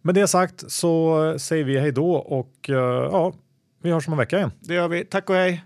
Med det sagt så eh, säger vi hej då och eh, ja, vi hörs om en vecka igen. Det gör vi. Tack och hej!